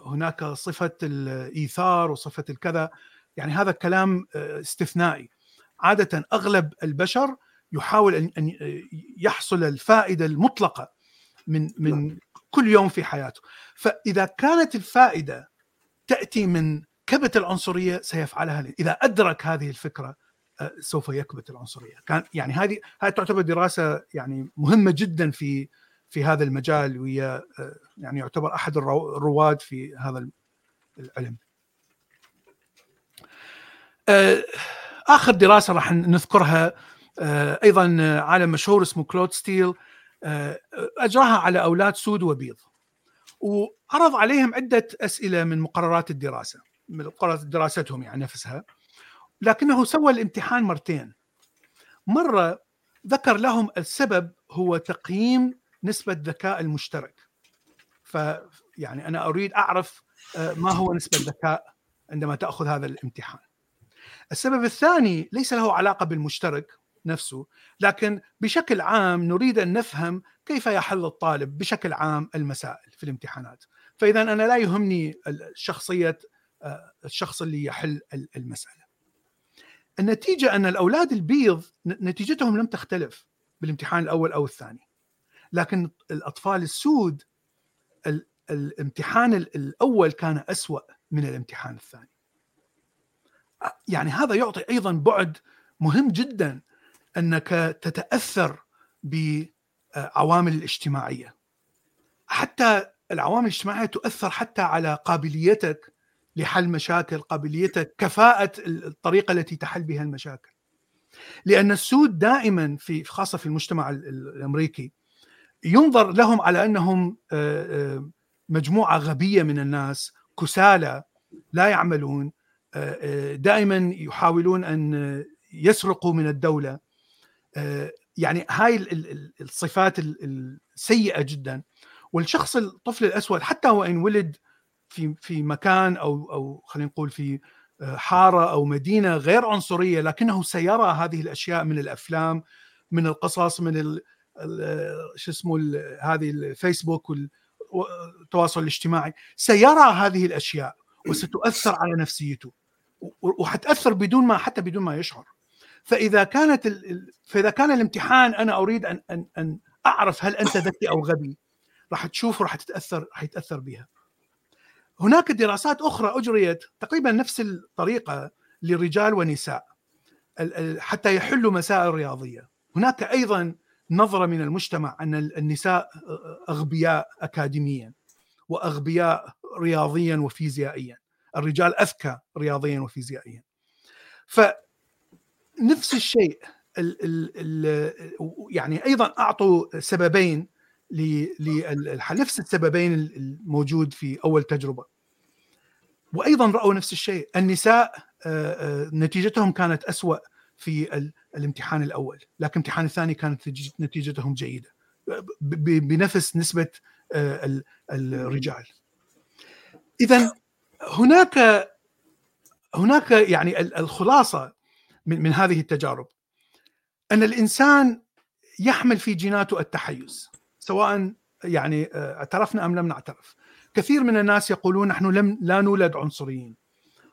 هناك صفة الإيثار وصفة الكذا يعني هذا الكلام استثنائي. عادة أغلب البشر يحاول ان يحصل الفائدة المطلقة من من نعم. كل يوم في حياته. فإذا كانت الفائدة تأتي من كبت العنصرية سيفعلها إذا أدرك هذه الفكرة سوف يكبت العنصرية. كان يعني هذه هذه تعتبر دراسة يعني مهمة جدا في في هذا المجال وهي آه، يعني يعتبر أحد الرواد في هذا العلم. آه، آخر دراسة راح نذكرها آه، أيضا عالم مشهور اسمه كلود ستيل أجراها على أولاد سود وبيض. وعرض عليهم عدة أسئلة من مقررات الدراسة من مقررات دراستهم يعني نفسها. لكنه سوى الامتحان مرتين. مرة ذكر لهم السبب هو تقييم نسبة ذكاء المشترك. فيعني أنا أريد أعرف آه، ما هو نسبة الذكاء عندما تأخذ هذا الامتحان. السبب الثاني ليس له علاقة بالمشترك نفسه لكن بشكل عام نريد أن نفهم كيف يحل الطالب بشكل عام المسائل في الامتحانات. فإذا أنا لا يهمني شخصية آه، الشخص اللي يحل المسألة. النتيجة أن الأولاد البيض نتيجتهم لم تختلف بالامتحان الأول أو الثاني. لكن الأطفال السود الامتحان الأول كان أسوأ من الامتحان الثاني. يعني هذا يعطي أيضا بعد مهم جدا أنك تتأثر بعوامل الاجتماعية. حتى العوامل الاجتماعية تؤثر حتى على قابليتك لحل مشاكل قابليتك كفاءة الطريقة التي تحل بها المشاكل. لأن السود دائما في خاصة في المجتمع الأمريكي ينظر لهم على أنهم آه، آه، مجموعة غبية من الناس كسالى لا يعملون آه، دائما يحاولون أن يسرقوا من الدولة. يعني هاي الصفات السيئه جدا. والشخص الطفل الأسود حتى وإن ولد في في مكان أو أو خلينا نقول في حارة أو مدينة غير عنصرية لكنه سيرى هذه الأشياء من الأفلام من القصص من شو اسمه هذه الفيسبوك والتواصل الاجتماعي. سيرى هذه الأشياء وستؤثر على نفسيته وحتأثر بدون ما حتى بدون ما يشعر. فإذا كانت فإذا كان الامتحان أنا أريد أن أن أن أعرف هل أنت ذكي أو غبي راح تشوف وراح تتأثر راح يتأثر بها. هناك دراسات أخرى أجريت تقريبا نفس الطريقة للرجال والنساء حتى يحلوا مسائل رياضية. هناك أيضا نظرة من المجتمع أن النساء أغبياء اكاديميا وأغبياء رياضيا وفيزيائيا. الرجال أذكى رياضيا وفيزيائيا. فنفس الشيء ال ال ال يعني أيضا أعطوا سببين نفس السببين الموجود في أول تجربة. وأيضا رأوا نفس الشيء. النساء نتيجتهم كانت أسوأ. في الامتحان الأول لكن الامتحان الثاني كانت نتيجتهم جيدة. بنفس نسبة الرجال. اذا هناك هناك يعني الخلاصة من, من هذه التجارب. أن الإنسان يحمل في جيناته التحيز سواء يعني آه، اعترفنا أم لم نعترف. كثير من الناس يقولون نحن لم لا نولد عنصريين.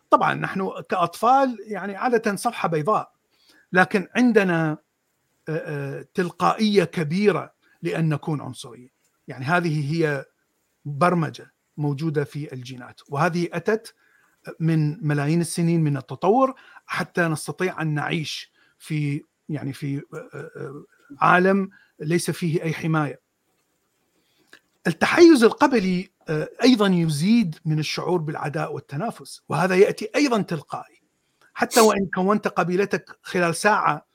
طبعا نحن كأطفال يعني عادة صفحة بيضاء. لكن عندنا آه، آه، تلقائية كبيرة لأن نكون عنصريين. يعني هذه هي برمجة موجودة في الجينات وهذه أتت من ملايين السنين من التطور حتى نستطيع أن نعيش في يعني في عالم ليس فيه أي حماية. التحيز القبلي آه، أيضا يزيد من الشعور بالعداء والتنافس وهذا يأتي أيضا تلقائي. حتى وإن كونت قبيلتك خلال ساعة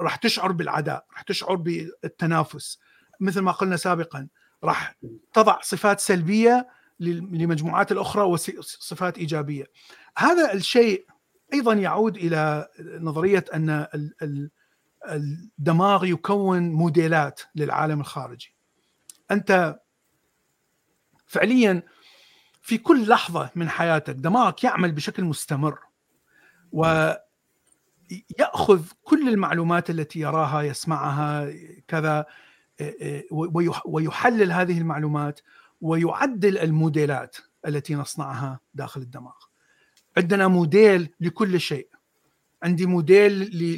راح تشعر بالعداء راح تشعر بالتنافس. مثل ما قلنا سابقا راح تضع صفات سلبية لمجموعات الأخرى وصفات إيجابية. هذا الشيء أيضا يعود إلى نظرية أن الدماغ يكون موديلات للعالم الخارجي. أنت فعليا في كل لحظة من حياتك دماغك يعمل بشكل مستمر. وياخذ كل المعلومات التي يراها يسمعها كذا ويحلل هذه المعلومات ويعدل الموديلات التي نصنعها داخل الدماغ. عندنا موديل لكل شيء. عندي موديل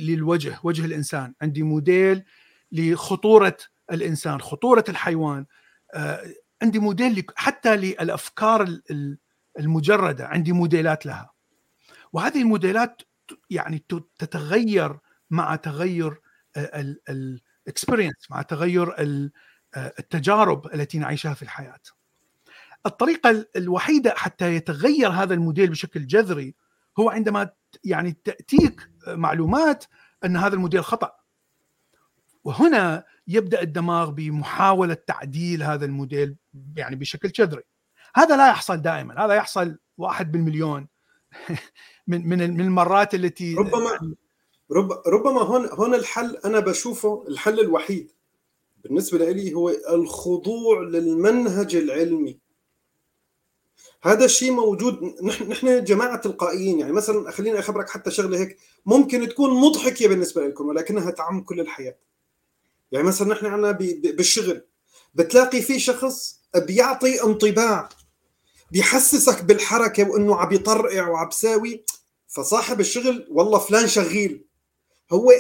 للوجه وجه الإنسان. عندي موديل لخطورة الإنسان خطورة الحيوان. آه، عندي موديل حتى للأفكار المجردة. عندي موديلات لها. وهذه الموديلات يعني تتغير مع تغير ال experience مع تغير التجارب التي نعيشها في الحياة. الطريقة الوحيدة حتى يتغير هذا الموديل بشكل جذري هو عندما يعني تأتيك معلومات أن هذا الموديل خطأ. وهنا يبدأ الدماغ بمحاولة تعديل هذا الموديل يعني بشكل جذري. هذا لا يحصل دائما هذا يحصل واحد بالمليون. من من من المرات التي ربما رب ربما هون هون الحل أنا بشوفه الحل الوحيد بالنسبة لي هو الخضوع للمنهج العلمي. هذا الشيء موجود نحن نحن جماعة تلقائيين يعني مثلا خليني أخبرك حتى شغلة هيك ممكن تكون مضحكة بالنسبة لكم ولكنها تعم كل الحياة. يعني مثلا نحن عندنا بالشغل بتلاقي في شخص بيعطي انطباع بيحسسك بالحركة وإنه عم يطرقع وعم بساوي فصاحب الشغل والله فلان شغيل. هو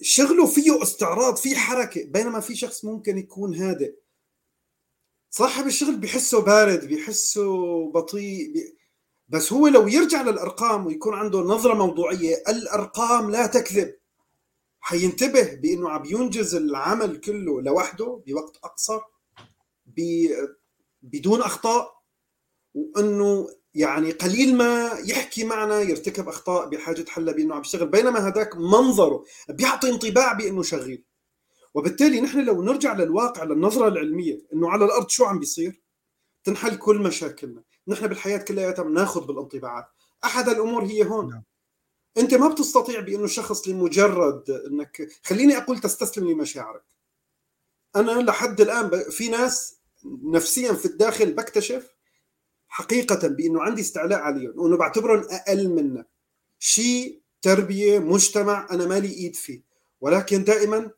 شغله فيه استعراض فيه حركة بينما في شخص ممكن يكون هادئ. صاحب الشغل بيحسه بارد بيحسه بطيء بي... بس هو لو يرجع للأرقام ويكون عنده نظرة موضوعية الأرقام لا تكذب. حينتبه بإنه عم ينجز العمل كله لوحده بوقت اقصر بدون أخطاء وأنه يعني قليل ما يحكي معنا يرتكب أخطاء بحاجة حلها بانه عم يشتغل. بينما هذاك منظره بيعطي انطباع بأنه شغيل. وبالتالي نحن لو نرجع للواقع للنظرة العلمية إنه على الأرض شو عم بيصير؟ تنحل كل مشاكلنا. نحن بالحياة كلها بناخذ بالانطباعات. أحد الأمور هي هون. نعم. أنت ما بتستطيع بأنه شخص لمجرد إنك خليني أقول تستسلم لمشاعرك. أنا لحد الآن في ناس نفسيا في الداخل بكتشف حقيقة بأنه عندي استعلاء عليهم وأنه بعتبرهم أقل منا شيء تربية مجتمع أنا مالي إيد فيه. ولكن دائما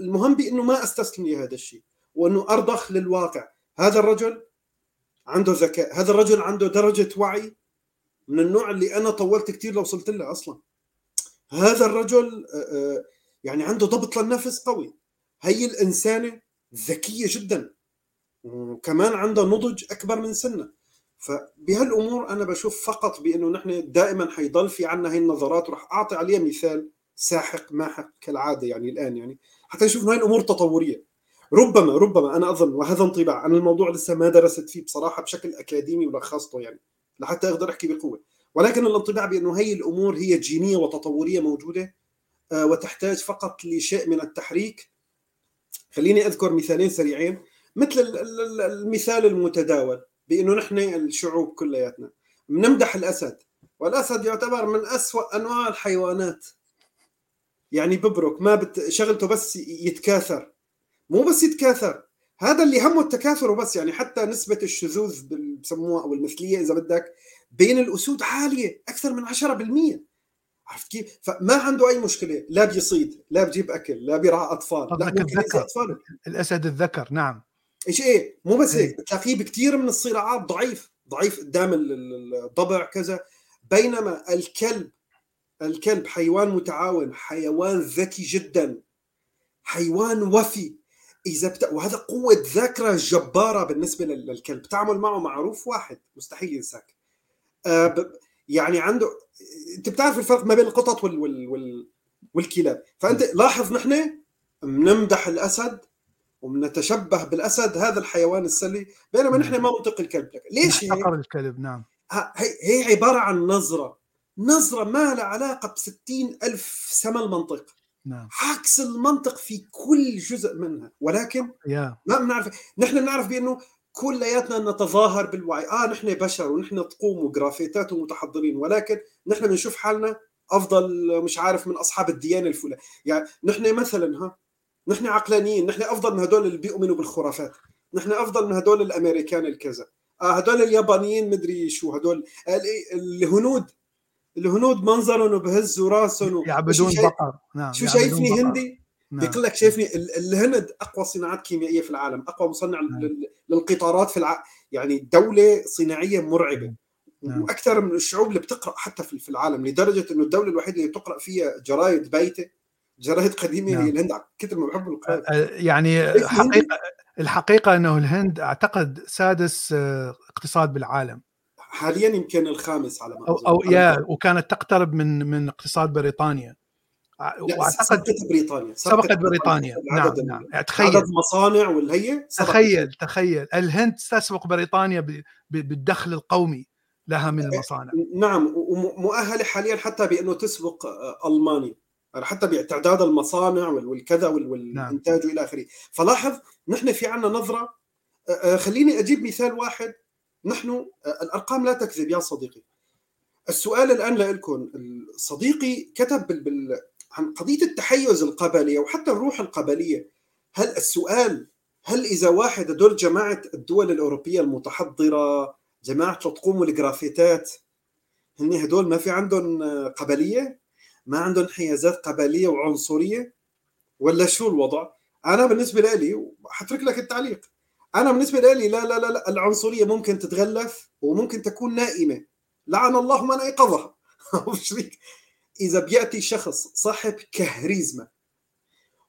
المهم بأنه ما أستسلم لهذا الشيء وأنه أرضخ للواقع. هذا الرجل عنده ذكاء هذا الرجل عنده درجة وعي من النوع اللي أنا طولت كثير لو وصلت له أصلا. هذا الرجل يعني عنده ضبط للنفس قوي. هي الإنسانة ذكية جدا. وكمان عندها نضج أكبر من سنة. فبهالأمور أنا بشوف فقط بأنه نحن دائما حيضل في عنا هي النظرات. وراح أعطي عليها مثال ساحق ماحق كالعادة يعني الآن يعني. حتى نشوف هاي الأمور تطورية. ربما ربما أنا أظن وهذا انطباع أنا الموضوع لسه ما درست فيه بصراحة بشكل أكاديمي ولخصته يعني لحتى أقدر أحكي بقوة. ولكن الانطباع بأنه هي الأمور هي جينية وتطورية موجودة آه، وتحتاج فقط لشيء من التحريك. خليني أذكر مثالين سريعين. مثل المثال المتداول بإنه نحن الشعوب كلياتنا. بنمدح الأسد والأسد يعتبر من أسوأ أنواع الحيوانات. يعني ببرك ما بت... شغلته بس يتكاثر. مو بس يتكاثر هذا اللي همه التكاثر وبس. يعني حتى نسبة الشذوذ بسموها أو المثلية إذا بدك بين الأسود عالية أكثر من 10% عرفت كيف؟ فما عنده أي مشكلة. لا بيصيد لا بجيب أكل لا بيرعى أطفال. لا الذكر. الأسد الذكر نعم. إيش إيه مو بس هيك إيه. بتلاقيه بكثير من الصراعات ضعيف ضعيف قدام الضبع كذا. بينما الكلب الكلب حيوان متعاون حيوان ذكي جدا حيوان وفي. إذا بت... وهذا قوة ذاكرة جبارة بالنسبة للكلب. تعمل معه معروف واحد مستحيل ينساك. آه ب... يعني عنده أنت بتعرف الفرق ما بين القطط وال... وال... وال... والكلاب. فأنت لاحظ نحن بنمدح الأسد وبنتشبه بالأسد هذا الحيوان السلي بينما نحن ما منطق الكلب لك. ليش هيك؟ الكلب نعم. هي هي عبارة عن نظرة. نظرة ما لها علاقة ب ألف سما المنطق. نعم. عكس المنطق في كل جزء منها. ولكن yeah. ما بنعرف نحن بنعرف بأنه كلياتنا نتظاهر بالوعي. آه نحن بشر ونحن تقوم وجرافيتات ومتحضرين. ولكن نحن بنشوف حالنا أفضل مش عارف من أصحاب الديانة الفلانية. يعني نحن مثلا ها نحن عقلانيين نحن أفضل من هدول اللي بيؤمنوا بالخرافات نحن أفضل من هدول الأمريكان الكذا آه هدول اليابانيين مدري شو هدول الهنود الهنود منظرهم وبهزوا راسهم يعبدون بقر نعم شو شايفني بقر. هندي نعم. بيقول لك شايفني الهند أقوى صناعات كيميائية في العالم أقوى مصنع نعم. للقطارات في الع... يعني دولة صناعية مرعبة نعم. وأكثر من الشعوب اللي بتقرأ حتى في العالم لدرجة إنه الدولة الوحيدة اللي تقرا فيها جرايد بايتة جرايد قديمة نعم. الهند كثر ما بحب القراءه يعني حقيقه الحقيقة أنه الهند أعتقد سادس آه، اقتصاد بالعالم. حاليا يمكن الخامس على ما أو, أو يا وكانت تقترب من من اقتصاد بريطانيا. وأعتقد سبقت بريطانيا سبقت بريطانيا. نعم نعم. يعني تخيل. عدد مصانع والهي تخيل تخيل. الهند تسبق بريطانيا بالدخل القومي لها من المصانع. نعم ومؤهلة حاليا حتى بأنه تسبق ألمانيا. حتى باعتداد المصانع والكذا نعم. والإنتاج وإلى آخره. فلاحظ نحن في عندنا نظرة خليني أجيب مثال واحد. نحن الأرقام لا تكذب يا صديقي. السؤال الآن لكم صديقي كتب بال... عن قضية التحيز القبلي وحتى الروح القبلية. هل السؤال هل إذا واحد هدول جماعة الدول الأوروبية المتحضرة جماعة تقوم الجرافيتات هن هدول ما في عندهم قبلية؟ ما عندهم انحيازات قبلية وعنصرية؟ ولا شو الوضع؟ أنا بالنسبة لي حترك لك التعليق. أنا بالنسبة لي لا لا لا, العنصرية ممكن تتغلف وممكن تكون نائمة. لعن الله من أيقظها. إذا بيأتي شخص صاحب كهريزما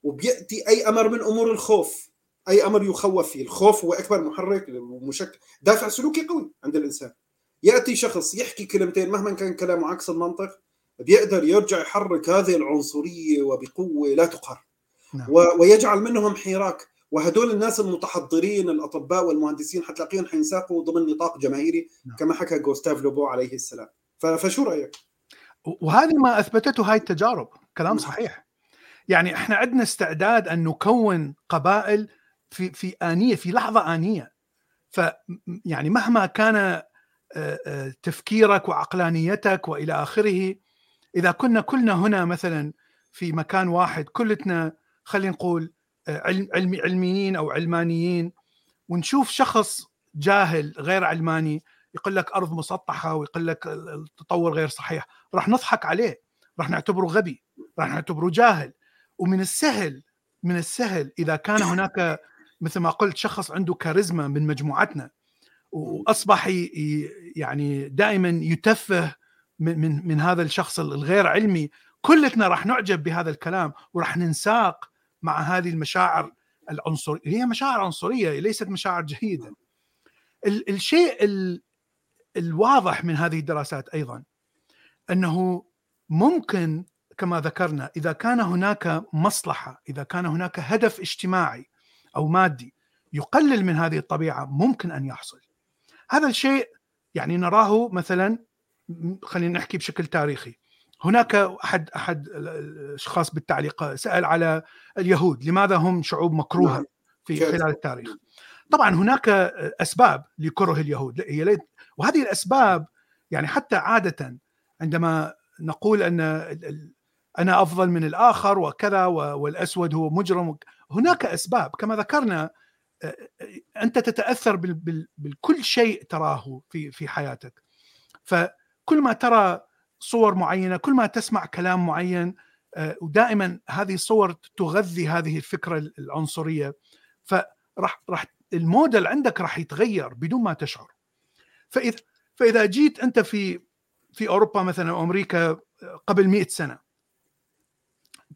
وبيأتي أي أمر من أمور الخوف أي أمر يخوف فيه. الخوف هو أكبر محرك ومشكل دافع سلوكي قوي عند الإنسان. يأتي شخص يحكي كلمتين مهما كان كلامه عكس المنطق بيقدر يرجع يحرك هذه العنصرية وبقوة لا تقهر نعم. ويجعل منهم حراك وهدول الناس المتحضرين الأطباء والمهندسين حتلاقيهم حينساقوا ضمن نطاق جماهيري نعم. كما حكى جوستاف لوبو عليه السلام فشو رأيك؟ وهذه ما أثبتته هاي التجارب كلام نعم. صحيح يعني إحنا عندنا استعداد أن نكون قبائل في في آنية في لحظة آنية ف يعني مهما كان تفكيرك وعقلانيتك وإلى آخره إذا كنا كلنا هنا مثلا في مكان واحد كلتنا خلينا نقول آه، علم علمي علميين أو علمانيين ونشوف شخص جاهل غير علماني يقول لك أرض مسطحة ويقول لك التطور غير صحيح راح نضحك عليه راح نعتبره غبي راح نعتبره جاهل. ومن السهل من السهل إذا كان هناك مثل ما قلت شخص عنده كاريزما من مجموعتنا وأصبح يعني دائما يتفه من من من هذا الشخص الغير علمي. كلنا راح نعجب بهذا الكلام وراح ننساق مع هذه المشاعر العنصريه هي مشاعر عنصرية ليست مشاعر جيدة. الشيء الواضح من هذه الدراسات أيضا أنه ممكن كما ذكرنا إذا كان هناك مصلحة إذا كان هناك هدف اجتماعي أو مادي يقلل من هذه الطبيعة ممكن أن يحصل. هذا الشيء يعني نراه مثلا خلينا نحكي بشكل تاريخي. هناك احد أحد الأشخاص بالتعليق سأل على اليهود لماذا هم شعوب مكروهة نعم. في خلال التاريخ؟ طبعا هناك أسباب لكره اليهود. هي وهذه الأسباب يعني حتى عادة عندما نقول أن أنا أفضل من الآخر وكذا والأسود هو مجرم هناك أسباب. كما ذكرنا أنت تتأثر بكل شيء تراه في في حياتك. فكل ما ترى صور معينة كل ما تسمع كلام معين ودائما هذه الصور تغذي هذه الفكرة العنصرية. فراح راح الموديل عندك راح يتغير بدون ما تشعر. فاذا فإذا جيت أنت في في أوروبا مثلا أو أمريكا قبل مئة سنة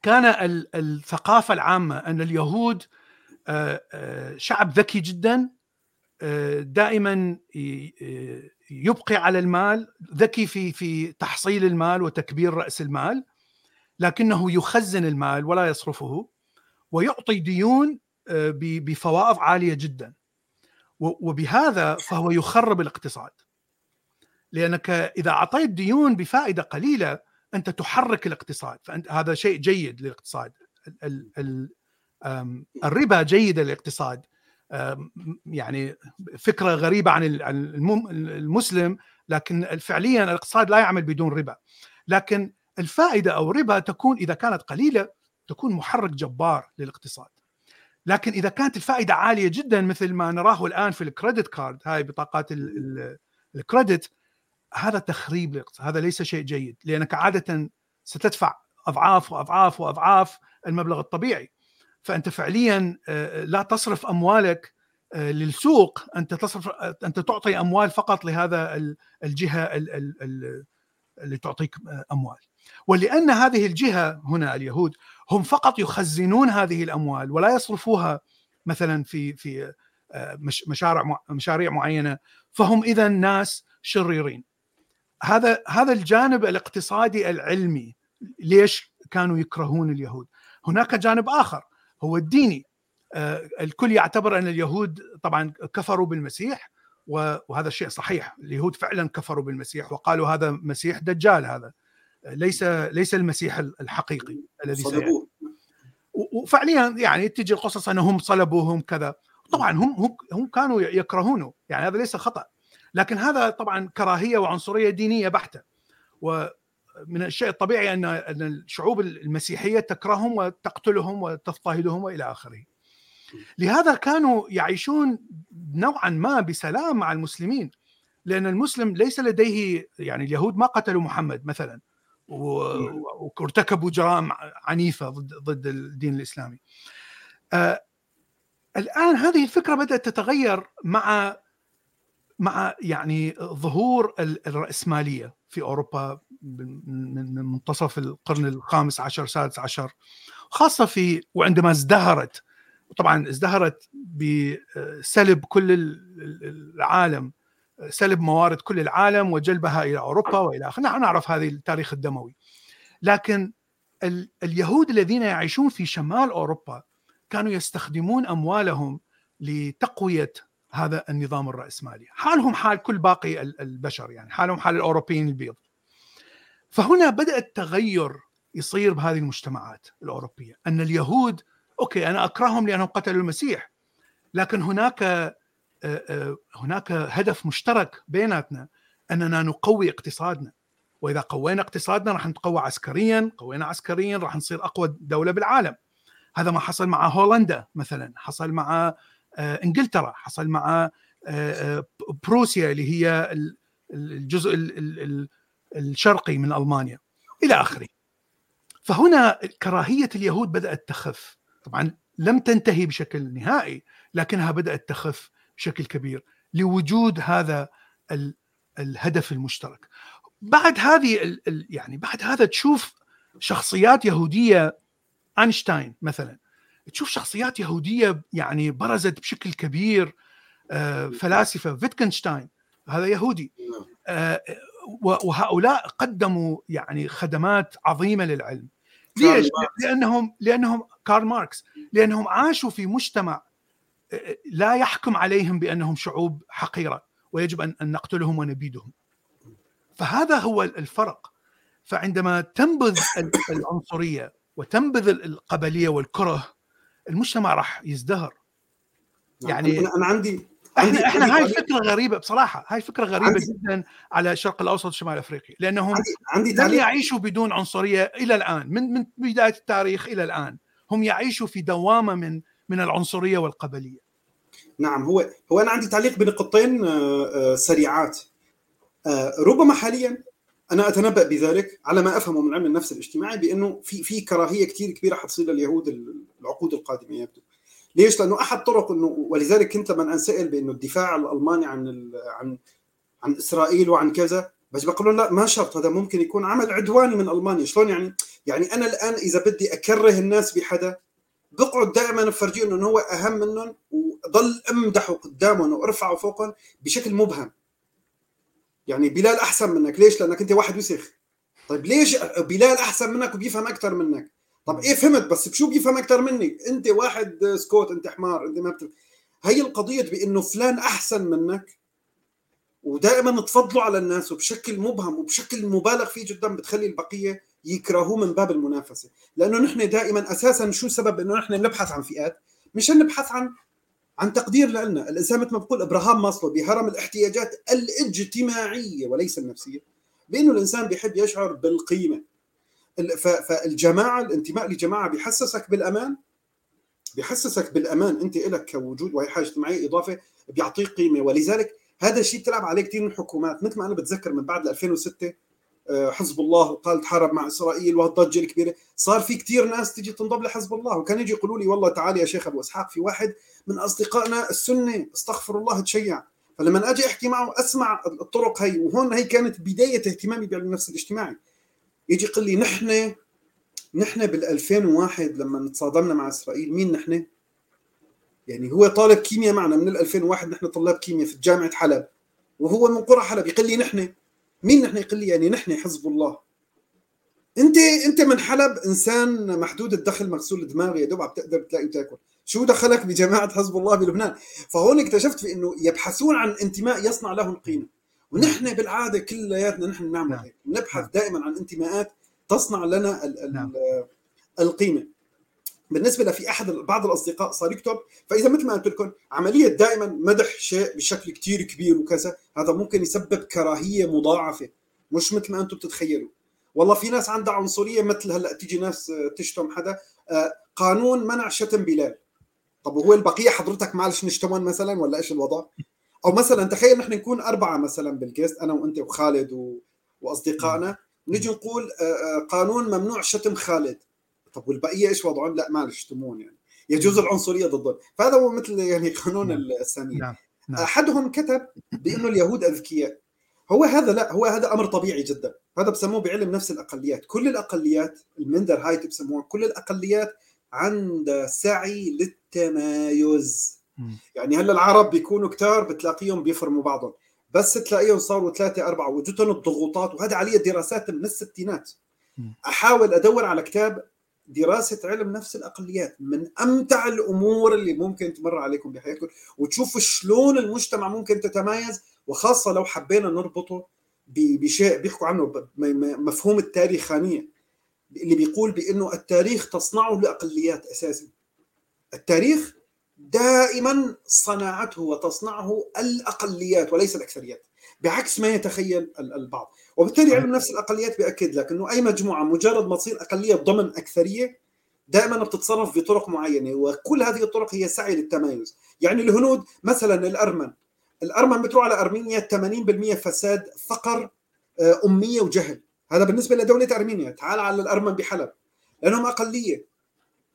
كان الثقافة العامة أن اليهود آه، آه، شعب ذكي جدا آه، دائما يبقي على المال ذكي في في تحصيل المال وتكبير رأس المال لكنه يخزن المال ولا يصرفه ويعطي ديون بفوائض عالية جدا. وبهذا فهو يخرب الاقتصاد. لأنك إذا أعطيت ديون بفائدة قليلة أنت تحرك الاقتصاد. فأنت هذا شيء جيد للاقتصاد. الربا جيد للاقتصاد. يعني فكرة غريبة عن المسلم لكن فعليا الإقتصاد لا يعمل بدون ربا. لكن الفائدة أو الربا تكون إذا كانت قليلة تكون محرك جبار للإقتصاد. لكن إذا كانت الفائدة عالية جدا مثل ما نراه الآن في الكريدت كارد هاي بطاقات الكريدت هذا تخريب للإقتصاد هذا ليس شيء جيد لأنك عاده ستدفع أضعاف وأضعاف وأضعاف المبلغ الطبيعي. فأنت فعليا آه، لا تصرف أموالك آه، للسوق. أنت تصرف أنت تعطي أموال فقط لهذا الجهة اللي تعطيك آه، أموال. ولأن هذه الجهة هنا اليهود هم فقط يخزنون هذه الأموال ولا يصرفوها مثلا في في مشاريع مشاريع معينة. فهم اذا ناس شريرين. هذا هذا الجانب الاقتصادي العلمي ليش كانوا يكرهون اليهود. هناك جانب آخر. هو الديني. آه، الكل يعتبر أن اليهود طبعا كفروا بالمسيح وهذا الشيء صحيح. اليهود فعلا كفروا بالمسيح وقالوا هذا مسيح دجال هذا. ليس ليس المسيح الحقيقي الذي صلبوه. وفعليا يعني تجي القصص انهم صلبوهم كذا. طبعا هم هم كانوا يكرهونه. يعني هذا ليس خطأ. لكن هذا طبعا كراهية وعنصرية دينية بحتة. ومن الشيء الطبيعي ان أن الشعوب المسيحية تكرههم وتقتلهم وتضطهدهم وإلى آخره. لهذا كانوا يعيشون نوعا ما بسلام مع المسلمين لأن المسلم ليس لديه يعني اليهود ما قتلوا محمد مثلا وارتكبوا جرائم عنيفة ضد ضد الدين الإسلامي. آه الآن هذه الفكرة بدأت تتغير مع مع يعني ظهور الرأسمالية في أوروبا من منتصف القرن الخامس عشر السادس عشر. خاصة في وعندما ازدهرت طبعا ازدهرت بسلب كل العالم سلب موارد كل العالم وجلبها إلى أوروبا وإلى اخره، نحن نعرف هذه التاريخ الدموي. لكن اليهود الذين يعيشون في شمال أوروبا كانوا يستخدمون أموالهم لتقوية هذا النظام الرأسمالي. حالهم حال كل باقي البشر يعني حالهم حال الأوروبيين البيض. فهنا بدأ التغير يصير بهذه المجتمعات الأوروبية. أن اليهود أوكي أنا أكرههم لأنهم قتلوا المسيح لكن هناك آه، آه، هناك هدف مشترك بيناتنا أننا نقوي اقتصادنا. وإذا قوينا اقتصادنا راح نتقوى عسكريا قوينا عسكريا راح نصير أقوى دولة بالعالم. هذا ما حصل مع هولندا مثلا حصل مع آه، إنجلترا حصل مع بروسيا اللي هي الجزء الشرقي من ألمانيا إلى آخره. فهنا كراهية اليهود بدأت تخف. طبعا لم تنتهي بشكل نهائي لكنها بدأت تخف بشكل كبير لوجود هذا الهدف المشترك. بعد هذه يعني بعد هذا تشوف شخصيات يهودية أينشتاين مثلا تشوف شخصيات يهودية يعني برزت بشكل كبير آه، فلاسفة فيتكنشتاين هذا يهودي آه، وهؤلاء قدموا يعني خدمات عظيمة للعلم. ليش؟ لانهم لانهم كارل ماركس. لأنهم عاشوا في مجتمع آه، لا يحكم عليهم بأنهم شعوب حقيرة ويجب ان نقتلهم ونبيدهم. فهذا هو الفرق. فعندما تنبذ العنصرية وتنبذ القبلية والكره المجتمع راح يزدهر. نعم، يعني أنا عندي إحنا إحنا هاي فكرة غريبة بصراحة هاي فكرة غريبة عندي جدا على الشرق الأوسط وشمال أفريقيا لأنهم عندي, عندي لم يعيشوا بدون عنصرية إلى الآن من من بداية التاريخ إلى الآن هم يعيشوا في دوامة من من العنصرية والقبلية. نعم هو هو أنا عندي تعليق بنقطتين آه، آه، سريعات. آه، ربما حاليا أنا أتنبأ بذلك على ما أفهمه من علم النفس الاجتماعي بأنه في في كراهية كثير كبيرة حتصير لليهود العقود القادمة يبدو. ليش؟ لأنه أحد طرق إنه ولذلك كنت لما أنسأل بإنه الدفاع الألماني عن عن عن إسرائيل وعن كذا بس بقولون لا ما شرط هذا ممكن يكون عمل عدواني من ألمانيا. شلون يعني؟ يعني أنا الآن إذا بدي أكره الناس بحدا بقعد دائما افرجيه إنه هو أهم منهم وضل أمدحه قدامهم وأرفعه فوقهم بشكل مبهم. يعني بلال أحسن منك. ليش؟ لأنك أنت واحد وسخ. طيب ليش بلال أحسن منك وبيفهم أكثر منك؟ طب إيه فهمت؟ بس بشو بيفهم أكثر مني؟ أنت واحد سكوت أنت حمار أنت ما بتف... هي القضية بإنه فلان أحسن منك ودائما تفضلوا على الناس وبشكل مبهم وبشكل مبالغ فيه جدا بتخلي البقية يكرهوه من باب المنافسة. لأنه نحن دائما أساسا شو سبب إنه نحن نبحث عن فئات مشان نبحث عن عن تقدير لنا. الإنسان مثل ما بقول إبراهام ماسلو بهرم الاحتياجات الاجتماعية وليس النفسية. بإنه الإنسان بيحب يشعر بالقيمة. فالجماعة الانتماء لجماعة بيحسسك بالأمان؟ بيحسسك بالأمان أنت لك كوجود وهي حاجة اجتماعية إضافة بيعطيك قيمة. ولذلك هذا الشيء بتلعب عليه كثير من الحكومات. مثل ما أنا بتذكر من بعد 2006 آه، حزب الله وقال تحارب مع إسرائيل وهالضجه الكبيرة. صار في كثير ناس تيجي تنضم لحزب الله. وكان يجي يقولوا لي والله تعالي يا شيخ أبو إسحاق في واحد من أصدقائنا السنة استغفر الله تشيع. فلما أجي أحكي معه أسمع الطرق هي. وهون هي كانت بداية اهتمامي بعلم النفس الاجتماعي. يجي يقول لي نحن نحن بال 2001 لما تصادمنا مع إسرائيل مين نحن؟ يعني هو طالب كيمياء معنا من 2001 نحن طلاب كيمياء في جامعة حلب وهو من قرى حلب يقول لي نحن. مين نحن؟ يقول لي يعني نحن حزب الله. انت أنت من حلب إنسان محدود الدخل مغسول الدماغ يا دوب عم تقدر تلاقي تاكل شو دخلك بجماعة حزب الله بلبنان؟ فهون اكتشفت في إنه يبحثون عن انتماء يصنع لهم قيمة. ونحن بالعادة كلياتنا نحن بنعمل نعم. هيك نبحث نعم. دائما عن انتماءات تصنع لنا ال ال نعم. القيمة بالنسبة لفي أحد بعض الأصدقاء صار يكتب فإذا مثل ما قلت لكم عملية دائما مدح شيء بشكل كثير كبير وكذا هذا ممكن يسبب كراهية مضاعفة مش مثل ما أنتم بتتخيلوا والله في ناس عندها عنصرية مثل هلأ تيجي ناس تشتم حدا آه، قانون منع شتم بلال طب وهو البقية حضرتك معلش نشتمون مثلا ولا إيش الوضع؟ أو مثلا تخيل نحن نكون أربعة مثلا بال guest أنا وأنت وخالد و... وأصدقائنا نجي نقول آه، آه، قانون ممنوع شتم خالد. طب والبقية إيش وضعهم؟ لا معلش شتمون يعني. يجوز العنصرية ضدهم فهذا هو مثل يعني قانون نعم. الساميه نعم. نعم. أحدهم كتب بأنه اليهود أذكياء. هو هذا لا هو هذا أمر طبيعي جدا. هذا بسموه بعلم نفس الأقليات. كل الأقليات ال Minderheit بسموها كل الأقليات عندها سعي للتمايز. يعني هلا العرب بيكونوا كتار بتلاقيهم بيفرموا بعضهم. بس تلاقيهم صاروا ثلاثة أربعة وجدتهم الضغوطات وهذا عليه دراسات من الستينات. أحاول أدور على كتاب دراسة علم نفس الأقليات من أمتع الأمور اللي ممكن تمر عليكم بحياتكم وتشوفوا شلون المجتمع ممكن تتمايز. وخاصة لو حبينا نربطه بشيء بيحكوا عنه مفهوم التاريخانية اللي بيقول بأنه التاريخ تصنعه الأقليات أساسا. التاريخ دائما صنعته وتصنعه الأقليات وليس الأكثريات. بعكس ما يتخيل البعض. وبالتالي علم نفس الأقليات بياكد لك انه أي مجموعة مجرد ما تصير أقلية ضمن أكثرية دائما بتتصرف بطرق معينة وكل هذه الطرق هي سعي للتمايز يعني الهنود مثلا الأرمن. الأرمن بتروح على أرمينيا 80% فساد فقر آه، أمية وجهل. هذا بالنسبة لدولة أرمينيا. تعال على الأرمن بحلب. لأنهم أقلية.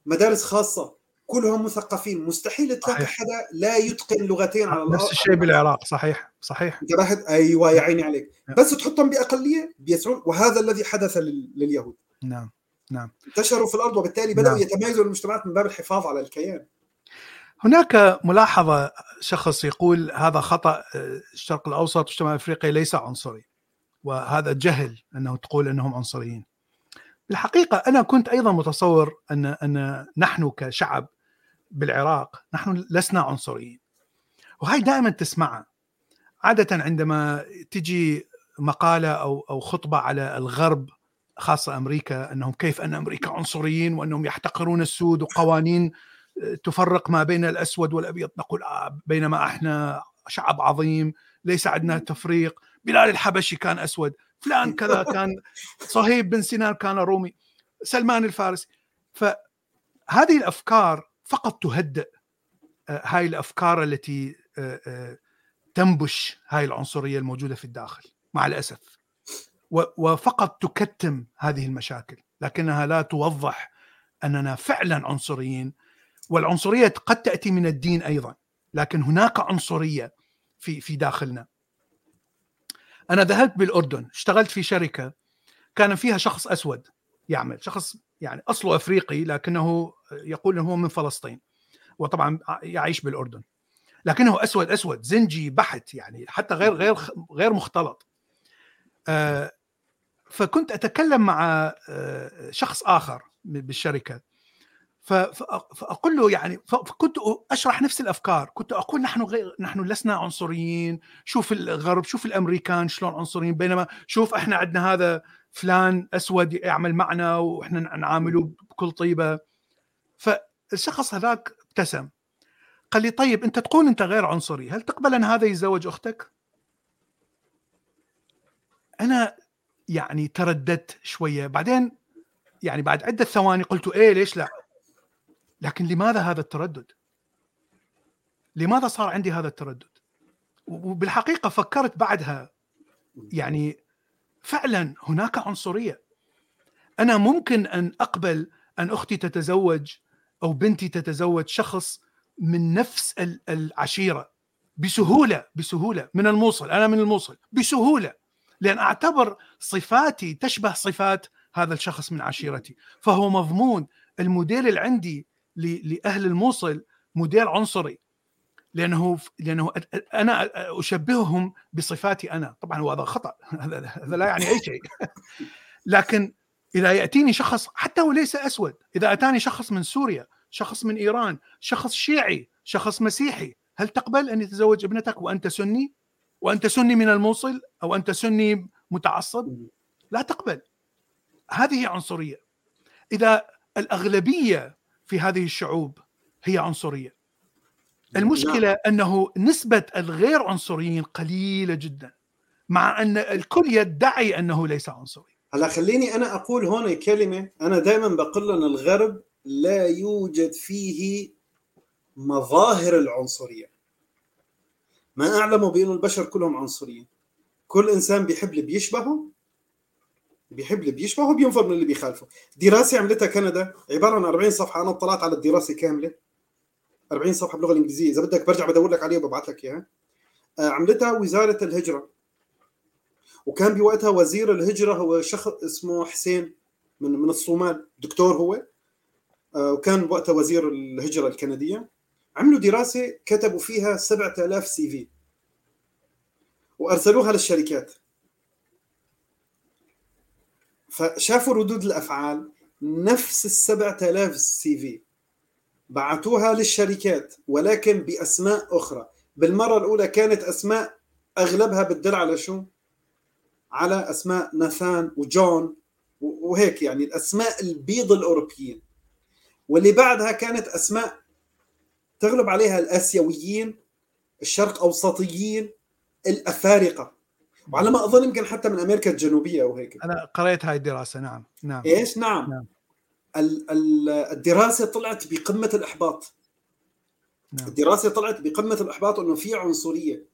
مدارس خاصة. كلهم مثقفين. مستحيل تلاقي حدا لا يتقن لغتين على الأرض نفس الشيء بالعراق صحيح صحيح. انتبهت أيوه يا عيني عليك. نعم. بس تحطهم بأقلية بيسعون وهذا الذي حدث لليهود. نعم نعم. انتشروا في الأرض وبالتالي بدأوا نعم. يتميزوا المجتمعات من باب الحفاظ على الكيان. هناك ملاحظة شخص يقول هذا خطأ الشرق الأوسط والشمال افريقيا ليس عنصري. وهذا جهل أنه تقول أنهم عنصريين. بالحقيقة أنا كنت أيضا متصور ان أن نحن كشعب بالعراق نحن لسنا عنصريين. وهي دائما تسمعها عادة عندما تجي مقالة أو أو خطبة على الغرب خاصة أمريكا أنهم كيف أن أمريكا عنصريين وأنهم يحتقرون السود وقوانين آه، تفرق ما بين الأسود والأبيض نقول آه بينما إحنا شعب عظيم ليس عندنا تفريق. بلال الحبشي كان أسود فلان كذا كان صهيب بن سنان كان رومي سلمان الفارسي. فهذه الأفكار فقط تهدئ آه، هاي الأفكار التي تنبش هاي العنصرية الموجودة في الداخل مع الأسف. وفقط تكتم هذه المشاكل لكنها لا توضح أننا فعلا عنصريين. والعنصرية قد تأتي من الدين أيضا لكن هناك عنصرية في في داخلنا. أنا ذهبت بالأردن اشتغلت في شركة كان فيها شخص أسود يعمل شخص يعني أصله أفريقي لكنه يقول انه هو من فلسطين وطبعا يعيش بالأردن. لكنه أسود أسود زنجي بحت يعني حتى غير غير غير مختلط. آه، فكنت أتكلم مع آه، شخص آخر بالشركة. فأقول له يعني فكنت أشرح نفس الأفكار. كنت أقول نحن غير نحن لسنا عنصريين. شوف الغرب شوف الأمريكان شلون عنصريين. بينما شوف إحنا عندنا هذا فلان أسود يعمل معنا وإحنا نعامله بكل طيبة. فالشخص هذاك ابتسم. قال لي طيب أنت تقول أنت غير عنصري هل تقبل أن هذا يتزوج أختك؟ أنا يعني ترددت شوية. بعدين يعني بعد عدة ثواني قلت إيه ليش لا؟ لكن لماذا هذا التردد؟ لماذا صار عندي هذا التردد؟ وبالحقيقة فكرت بعدها. يعني فعلا هناك عنصرية. أنا ممكن أن أقبل أن أختي تتزوج أو بنتي تتزوج شخص من نفس العشيرة بسهولة بسهولة من الموصل أنا من الموصل بسهولة لأن أعتبر صفاتي تشبه صفات هذا الشخص من عشيرتي. فهو مضمون الموديل اللي عندي لأهل الموصل موديل عنصري لأنه لأنه أنا أشبههم بصفاتي أنا. طبعا هذا خطأ هذا لا يعني أي شيء. لكن إذا يأتيني شخص حتى هو ليس أسود إذا أتاني شخص من سوريا شخص من إيران شخص شيعي شخص مسيحي هل تقبل أن يتزوج ابنتك وأنت سني؟ وأنت سني من الموصل أو أنت سني متعصب؟ لا تقبل. هذه عنصرية. إذا الأغلبية في هذه الشعوب هي عنصرية. المشكلة نعم. أنه نسبة الغير عنصريين قليلة جدا مع أن الكل يدعي أنه ليس عنصري. هلا خليني أنا أقول هون كلمه أنا دائما بقول لنا الغرب لا يوجد فيه مظاهر العنصرية. ما اعلموا بانه البشر كلهم عنصريين. كل إنسان بيحب اللي بيشبهه بيحب اللي بيشبهه بينفر من اللي بيخالفه. دراسة عملتها كندا عبارة عن 40 صفحة أنا اطلعت على الدراسة كاملة. 40 صفحة باللغة الإنجليزية. إذا بدك برجع بدور لك عليها وببعث لك إياها. آه، عملتها وزارة الهجرة. وكان بوقتها وزير الهجرة هو شخص اسمه حسين من من الصومال دكتور هو. آه، وكان وقتها وزير الهجرة الكندية. عملوا دراسة كتبوا فيها 7000 CV وأرسلوها للشركات. فشافوا ردود الأفعال نفس ال 7000 CV بعثوها للشركات ولكن بأسماء أخرى. بالمرة الأولى كانت أسماء أغلبها بتدل على شو؟ على أسماء ناثان وجون وهيك يعني الأسماء البيض الأوروبيين. واللي بعدها كانت أسماء تغلب عليها الآسيويين الشرق أوسطيين الأفارقة. وعلى ما أظن يمكن حتى من أمريكا الجنوبية أو هيك أنا قريت هاي الدراسة نعم نعم. إيش؟ نعم, نعم. الدراسة طلعت بقمة الإحباط. نعم. الدراسة طلعت بقمة الإحباط انه في عنصرية.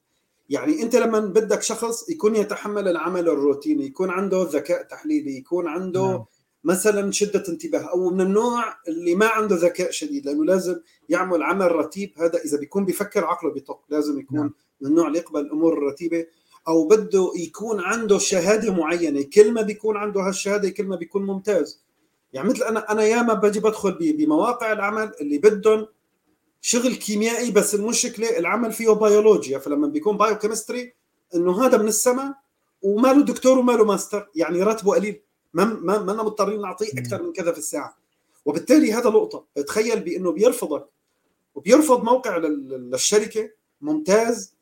يعني انت لما بدك شخص يكون يتحمل العمل الروتيني يكون عنده ذكاء تحليلي يكون عنده نعم. مثلا شدة انتباه أو من النوع اللي ما عنده ذكاء شديد لأنه لازم يعمل عمل رتيب هذا إذا بيكون بيفكر عقله بيطق لازم يكون نعم. من النوع اللي يقبل الأمور الرتيبة أو بده يكون عنده شهادة معينة كل ما بيكون عنده هالشهادة كل ما بيكون ممتاز يعني مثل أنا أنا ياما بجي بدخل بمواقع العمل اللي بدهم شغل كيميائي بس المشكلة العمل فيه بيولوجيا. فلما بيكون biochemistry إنه هذا من السماء وما له دكتور وما له ماستر. يعني راتبه قليل. ما ما ما مضطرين نعطيه أكثر من كذا في الساعة. وبالتالي هذا لقطة. تخيل بإنه بيرفضك. وبيرفض موقع للشركة ممتاز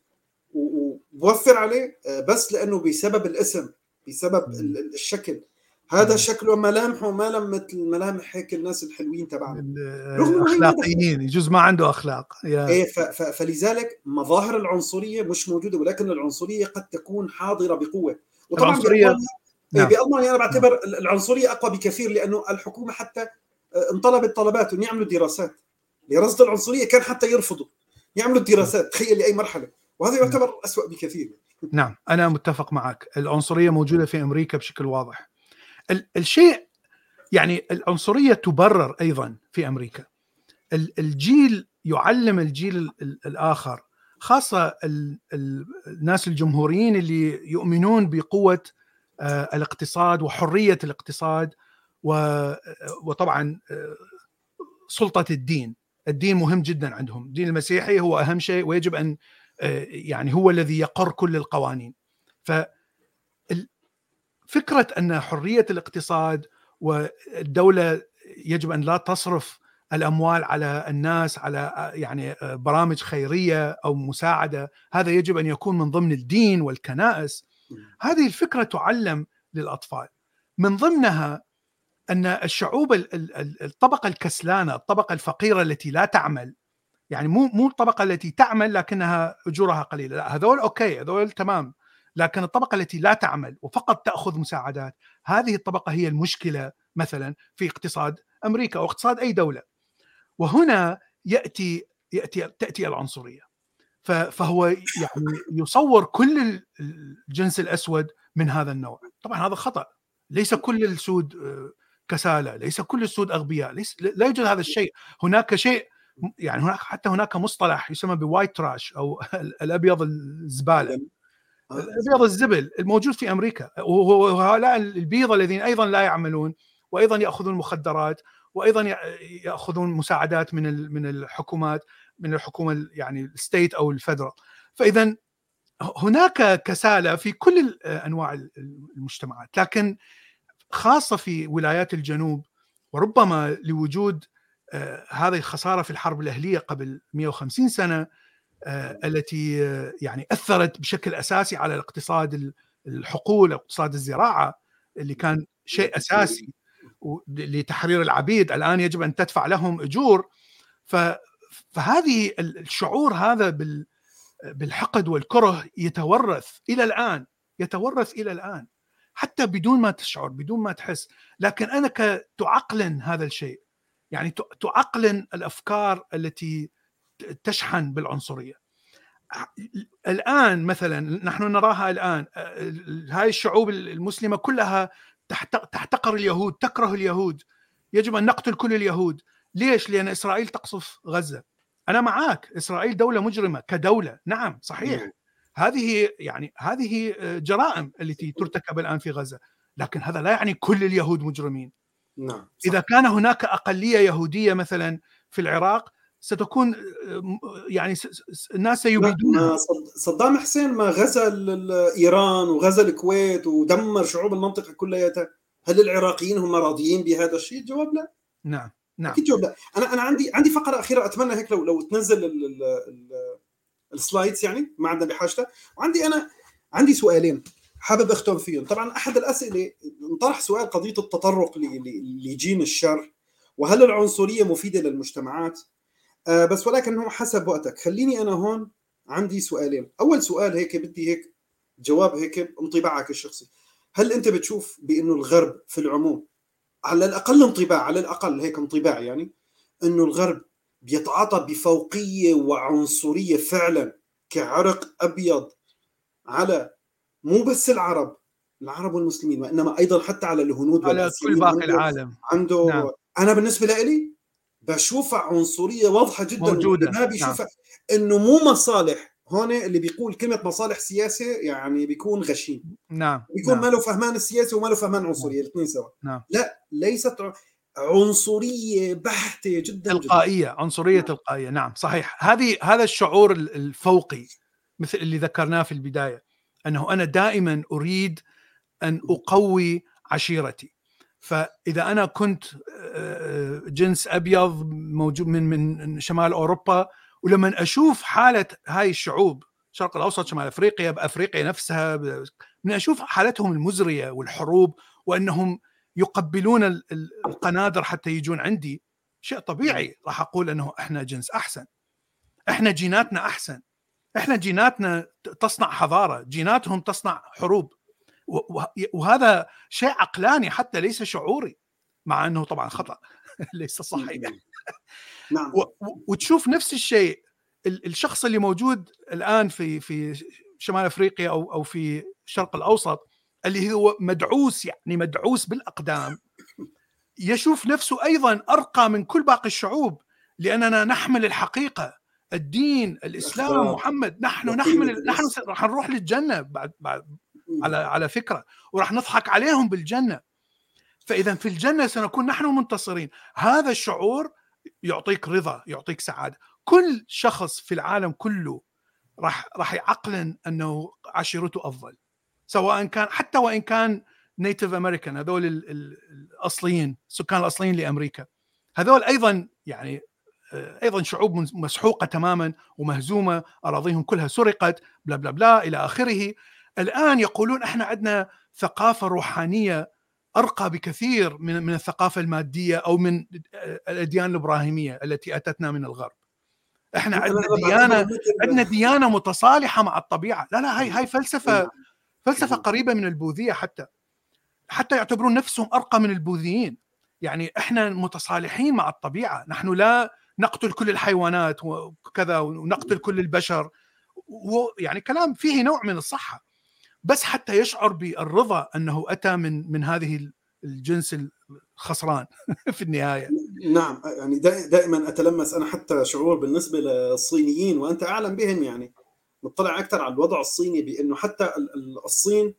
وبوفر عليه آه، بس لأنه بسبب الاسم بسبب الشكل. هذا شكله ملامحه ما لم مثل ملامح هيك الناس الحلوين تبعنا. الأخلاقيين يجوز ما عنده أخلاق. يا. إيه فلذلك مظاهر العنصرية مش موجودة ولكن العنصرية قد تكون حاضرة بقوة. وطبعا العنصريه بألمانيا, نعم. بألمانيا أنا بعتبر العنصرية أقوى بكثير لأنه الحكومة حتى آه، انطلبت طلبات انه يعملوا دراسات. لرصد العنصرية كان حتى يرفضوا يعملوا دراسات تخيل لأي مرحلة. وهذا يعتبر اسوء بكثير. نعم أنا متفق معك. العنصرية موجودة في أمريكا بشكل واضح. الشيء يعني العنصرية تبرر أيضا في أمريكا. الجيل يعلم الجيل الآخر خاصة الناس الجمهوريين اللي يؤمنون بقوة آه، الاقتصاد وحرية الاقتصاد وطبعا آه، سلطة الدين. الدين مهم جدا عندهم. الدين المسيحي هو أهم شيء ويجب أن آه، يعني هو الذي يقر كل القوانين. ف فكرة أن حرية الاقتصاد والدولة يجب أن لا تصرف الأموال على الناس على يعني برامج خيرية أو مساعدة هذا يجب أن يكون من ضمن الدين والكنائس. هذه الفكرة تعلم للأطفال. من ضمنها أن الشعوب الطبقة الكسلانة الطبقة الفقيرة التي لا تعمل يعني مو مو الطبقة التي تعمل لكنها أجورها قليلة لا هذول أوكي هذول تمام. لكن الطبقة التي لا تعمل وفقط تأخذ مساعدات هذه الطبقة هي المشكلة مثلا في اقتصاد أمريكا أو اقتصاد أي دولة. وهنا يأتي يأتي تأتي العنصرية. فهو يعني يصور كل الجنس الأسود من هذا النوع. طبعا هذا خطأ. ليس كل السود آه، كسالى ليس كل السود أغبياء ليس لا يوجد هذا الشيء. هناك شيء يعني هناك حتى هناك مصطلح يسمى ب white trash أو الأبيض الزبالة. الابيض الزبل الموجود في أمريكا. وهؤلاء البيض الذين أيضا لا يعملون وأيضا يأخذون مخدرات وأيضا يأخذون مساعدات من من الحكومات من الحكومة يعني الستيت أو الفدرال. فاذا هناك كساله في كل أنواع المجتمعات. لكن خاصة في ولايات الجنوب وربما لوجود آه، هذه الخسارة في الحرب الأهلية قبل 150 سنة التي آه، يعني أثرت بشكل أساسي على الاقتصاد الحقول اقتصاد الزراعة اللي كان شيء أساسي لتحرير العبيد. الآن يجب أن تدفع لهم أجور. فهذه الشعور هذا بالحقد والكره يتورث إلى الآن يتورث إلى الآن حتى بدون ما تشعر بدون ما تحس. لكن أنا تعقلن هذا الشيء. يعني تعقلن الأفكار التي تشحن بالعنصرية. الآن مثلا نحن نراها الآن هاي الشعوب المسلمة كلها تحتقر اليهود تكره اليهود يجب أن نقتل كل اليهود. ليش؟ لأن إسرائيل تقصف غزة. أنا معك إسرائيل دولة مجرمة كدولة. نعم صحيح. نعم. هذه يعني هذه جرائم التي ترتكب الآن في غزة. لكن هذا لا يعني كل اليهود مجرمين. نعم إذا كان هناك أقلية يهودية مثلا في العراق ستكون يعني الناس سيبيدون. صدام حسين ما غزا إيران وغزا الكويت ودمر شعوب المنطقة كلياتها. هل العراقيين هم راضيين بهذا الشيء؟ الجواب لا. نعم نعم. أكيد جواب لا. أنا أنا عندي عندي فقرة أخيرة أتمنى هيك لو لو تنزل السلايدز يعني ما عندنا بحاجته وعندي أنا عندي سؤالين حابب أختم فيهم. طبعا أحد الأسئلة انطرح سؤال قضية التطرق لجين الشر. وهل العنصرية مفيدة للمجتمعات؟ آه بس ولكن هو حسب وقتك. خليني أنا هون عندي سؤالين. أول سؤال هيك بدي هيك جواب هيك انطباعك الشخصي. هل أنت بتشوف بأنه الغرب في العموم على الأقل انطباع على الأقل هيك انطباع يعني أنه الغرب بيتعاطى بفوقية وعنصرية فعلا كعرق أبيض على مو بس العرب العرب والمسلمين وإنما أيضا حتى على الهنود على كل باقي العالم. عنده نعم. أنا بالنسبة لي بشوفها عنصرية واضحة جدا موجودة. ما بيشوفها. نعم. إنه مو مصالح. هون اللي بيقول كلمة مصالح سياسه يعني بيكون غشيم. نعم. بيكون نعم. ما له فهمان السياسة وما له فهمان عنصرية الاثنين سوا. نعم. لا ليست عنصرية بحتة جدا تلقائية جداً. عنصرية نعم. تلقائية. نعم صحيح. هذه هذا الشعور الفوقي مثل اللي ذكرناه في البداية أنه أنا دائما أريد أن أقوي عشيرتي. فإذا أنا كنت آه، جنس أبيض موجود من من شمال أوروبا ولما أشوف حالة هاي الشعوب الشرق الأوسط شمال أفريقيا بأفريقيا نفسها من أشوف حالتهم المزرية والحروب وأنهم يقبلون القنادر حتى يجون عندي شيء طبيعي. راح أقول إنه إحنا جنس أحسن. إحنا جيناتنا أحسن. إحنا جيناتنا تصنع حضارة. جيناتهم تصنع حروب. وهذا شيء عقلاني حتى ليس شعوري مع إنه طبعا خطأ. ليس صحيح. نعم. وتشوف نفس الشيء الشخص اللي موجود الآن في في شمال أفريقيا أو أو في الشرق الأوسط اللي هو مدعوس يعني مدعوس بالأقدام يشوف نفسه أيضا أرقى من كل باقي الشعوب لأننا نحمل الحقيقة. الدين الإسلام محمد نحن نحمل نحن راح نروح للجنة بعد بعد على على فكرة وراح نضحك عليهم بالجنة. فإذا في الجنة سنكون نحن منتصرين. هذا الشعور يعطيك رضا يعطيك سعادة. كل شخص في العالم كله راح راح يعقلن أنه عشيرته أفضل سواء كان حتى وإن كان نيتيف امريكان هذول الأصليين السكان الأصليين لأمريكا. هذول أيضا يعني آه، أيضا شعوب مسحوقة تماما ومهزومة أراضيهم كلها سرقت بلا بلا بلا إلى آخره. الآن يقولون إحنا عندنا ثقافة روحانية أرقى بكثير من من الثقافة المادية أو من الأديان الإبراهيمية التي أتتنا من الغرب. إحنا عندنا ديانه عندنا ديانة متصالحة مع الطبيعة، لا لا هاي هاي فلسفه فلسفة قريبة من البوذية حتى. حتى يعتبرون نفسهم أرقى من البوذيين. يعني إحنا متصالحين مع الطبيعة، نحن لا نقتل كل الحيوانات وكذا ونقتل كل البشر. يعني كلام فيه نوع من الصحة. بس حتى يشعر بالرضا أنه أتى من من هذه الجنس الخسران في النهاية. نعم يعني دائما أتلمس أنا حتى شعور بالنسبة للصينيين وأنت أعلم بهم يعني. مطلع أكثر على الوضع الصيني بأنه حتى الصين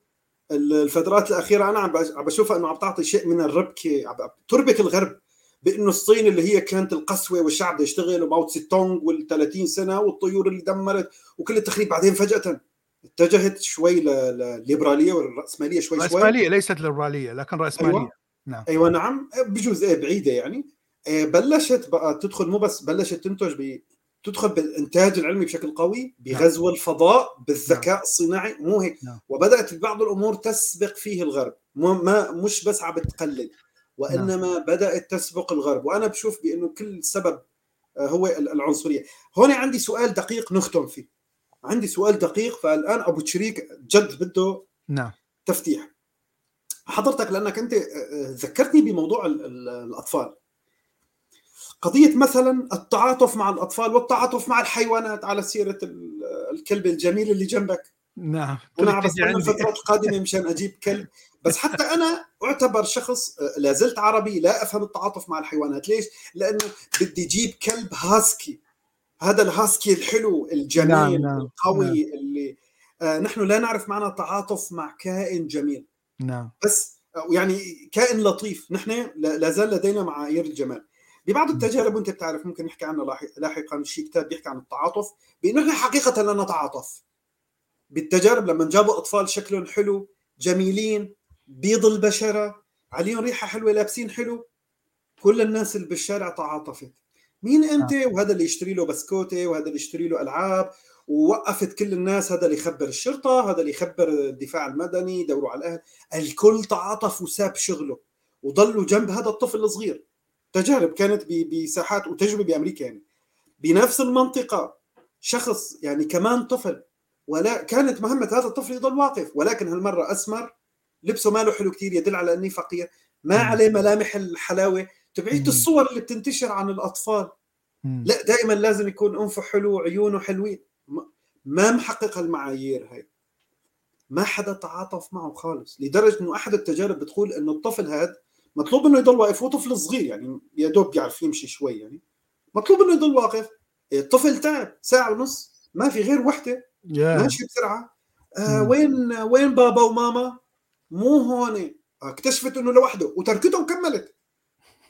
الفترات الأخيرة أنا عم بشوفها إنه عم تعطي شيء من الربكه تربك الغرب بأنه الصين اللي هي كانت القسوة والشعب يشتغل وماو تسي تونغ وال30 سنة والطيور اللي دمرت وكل التخريب بعدين فجأة اتجهت شوي للليبراليه والرأسمالية شوي شوي. رأسمالية ليست ليبراليه لكن رأسمالية. أيوة. نعم. أيوه نعم. بجوز إيه بعيدة يعني. إيه، بلشت بقى تدخل مو بس بلشت تنتج ب تدخل بالإنتاج العلمي بشكل قوي بغزو نعم. الفضاء بالذكاء نعم. الصناعي. مو هيك. نعم. وبدأت بعض الأمور تسبق فيه الغرب. ما مش بس عم بتقلد وإنما نعم. بدأت تسبق الغرب. وأنا بشوف بأنه كل سبب هو العنصرية. هون عندي سؤال دقيق نختم فيه. عندي سؤال دقيق فالآن أبو تشريك جد بده نعم. تفتيح. حضرتك لأنك أنت آه، آه، ذكرتني بموضوع الأطفال. قضية مثلا التعاطف مع الأطفال والتعاطف مع الحيوانات على سيرة الكلب الجميل اللي جنبك. نعم. أنا بستنى الفترات القادمة مشان أجيب كلب. بس حتى أنا أعتبر شخص آه، لا زلت عربي لا أفهم التعاطف مع الحيوانات. ليش؟ لأنه بدي أجيب كلب هاسكي. هذا الهاسكي الحلو الجميل نعم نعم القوي نعم. اللي آه نحن لا نعرف معنى تعاطف مع كائن جميل. نعم. بس يعني كائن لطيف. نحن لا زال لدينا معايير الجمال. ببعض التجارب وأنت بتعرف ممكن نحكي عنها لاحقا شيء كتاب بيحكي عن التعاطف. بأنه إحنا حقيقة لا نتعاطف. بالتجارب لما جابوا أطفال شكلهم حلو جميلين بيض البشرة عليهم ريحة حلوة لابسين حلو كل الناس اللي بالشارع تعاطفت. مين انت؟ آه. وهذا اللي يشتري له بسكوتة وهذا اللي يشتري له ألعاب ووقفت كل الناس هذا اللي يخبر الشرطة هذا اللي يخبر الدفاع المدني يدوروا على الأهل. الكل تعاطف وساب شغله وضلوا جنب هذا الطفل الصغير. تجارب كانت بساحات وتجربة بأمريكا يعني. بنفس المنطقة شخص يعني كمان طفل ولا كانت مهمة هذا الطفل يضل واقف ولكن هالمرة أسمر لبسه ماله حلو كثير يدل على إني فقير. ما عليه ملامح الحلاوة تبعيت الصور اللي بتنتشر عن الأطفال. لا دائما لازم يكون أنفه حلو وعيونه حلوين. ما محقق المعايير هاي. ما حدا تعاطف معه خالص لدرجة إنه أحد التجارب بتقول إنه الطفل هذا مطلوب إنه يضل واقف هو طفل صغير يعني يا دوب بيعرف يمشي شوي يعني. مطلوب إنه يضل واقف. الطفل تعب ساعة ونص ما في غير وحدة yeah. ماشي بسرعة. آه وين وين بابا وماما؟ مو هون. اكتشفت إنه لوحده وتركته وكملت.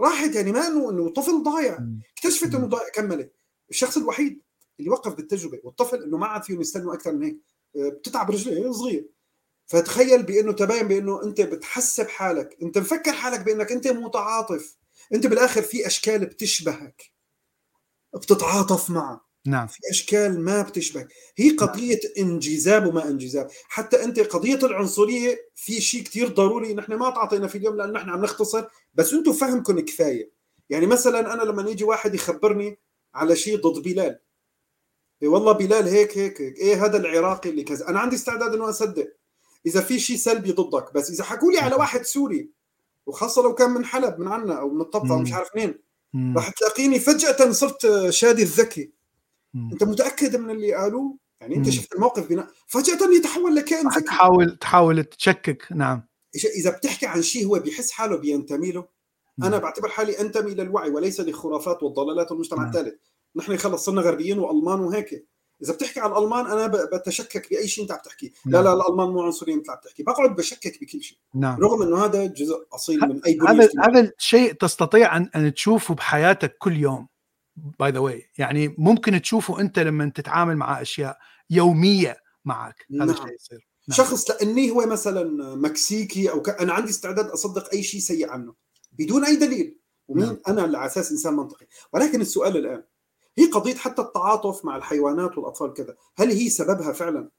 راحت يعني ما انه إنه طفل ضايع. اكتشفت إنه ضايع. كملت. الشخص الوحيد اللي وقف بالتجربة والطفل إنه ما عاد فيهم يستنوا أكثر من هيك. آه، بتتعب رجليه صغير. فتخيل بإنه تبين بإنه أنت بتحسب حالك. أنت مفكر حالك بإنك أنت متعاطف. أنت بالآخر في أشكال بتشبهك. بتتعاطف معها نعم. في أشكال ما بتشبه هي نعم. قضية نعم. انجذاب وما انجذاب. حتى أنت قضية العنصرية في شيء كثير ضروري نحن ما تعطينا في اليوم لأن نحن عم نختصر بس أنتم فهمكم كفاية. يعني مثلا أنا لما يجي واحد يخبرني على شيء ضد بلال. إيه والله بلال هيك هيك هيك. إيه هذا العراقي اللي كذا. أنا عندي استعداد إنه أصدق. إذا في شيء سلبي ضدك بس إذا حكوا لي على نعم. واحد سوري وخاصة لو كان من حلب من عنا أو من الطبطه أو مش عارف مين راح تلاقيني فجأة صرت شادي الذكي. أنت متأكد من اللي قالوه؟ يعني أنت شفت الموقف بناء فجأة يتحول لكائن ذكي تحاول تحاول تشكك نعم. اذا بتحكي عن شيء هو بيحس حاله بينتمي له أنا بعتبر حالي أنتمي للوعي وليس للخرافات والضلالات والمجتمع. الثالث. نحن خلص صرنا غربيين وألمان وهيك. إذا بتحكي عن الألمان أنا بتشكك باي شيء أنت عم تحكي. نعم. لا لا الألمان مو عنصريين أنت عم تحكي. بقعد بشكك بكل شيء. نعم. رغم إنه هذا جزء أصيل من أي هذا هذا الشيء تستطيع ان أن تشوفه بحياتك كل يوم. by the way يعني ممكن تشوفه أنت لما تتعامل مع أشياء يومية معك هذا نعم. الشيء يصير نعم. شخص لأني هو مثلا مكسيكي أو ك... أنا عندي استعداد أصدق أي شيء سيء عنه بدون أي دليل ومين نعم. أنا على أساس إنسان منطقي ولكن السؤال الآن هي قضية حتى التعاطف مع الحيوانات والأطفال كذا هل هي سببها فعلا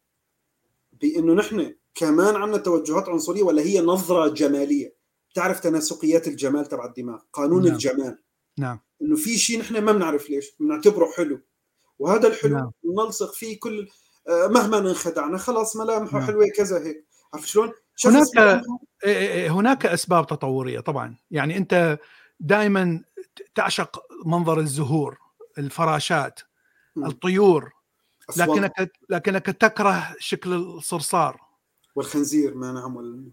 بأنه نحن كمان عندنا توجهات عنصرية ولا هي نظرة جمالية بتعرف تناسقيات الجمال تبع الدماغ قانون نعم. الجمال نعم إنه في شيء نحن ما بنعرف ليش بنعتبره حلو وهذا الحلو نعم. نلصق فيه كل آه، مهما انخدعنا خلاص ملامحه نعم. حلوة كذا هيك عرفت شلون؟ هناك إيه، إيه، إيه، هناك أسباب تطورية طبعا يعني أنت دائما تعشق منظر الزهور الفراشات م. الطيور لكنك لكنك تكره شكل الصرصار والخنزير ما نعم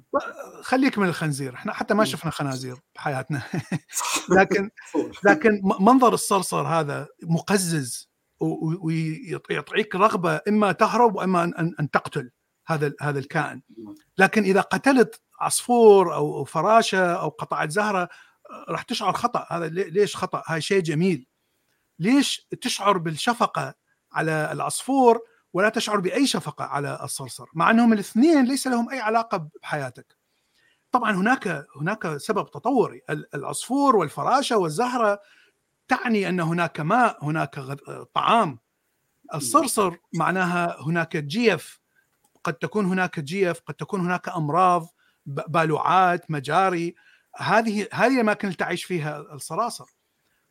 خليك من الخنزير. إحنا حتى ما شفنا خنازير بحياتنا. لكن لكن منظر الصرصر هذا مقزز ويعطيك رغبة إما تهرب وإما ان ان تقتل هذا هذا الكائن. لكن إذا قتلت عصفور أو فراشة أو قطعه زهرة راح تشعر خطأ. هذا ليش خطأ؟ هاي شيء جميل. ليش تشعر بالشفقة على العصفور ولا تشعر بأي شفقة على الصرصر مع أنهم الاثنين ليس لهم أي علاقة بحياتك. طبعا هناك هناك سبب تطوري. العصفور والفراشة والزهرة تعني أن هناك ماء هناك طعام. الصرصر معناها هناك جيف. قد تكون هناك جيف قد تكون هناك أمراض بالوعات مجاري. هذه هذه الأماكن اللي تعيش فيها الصراصر.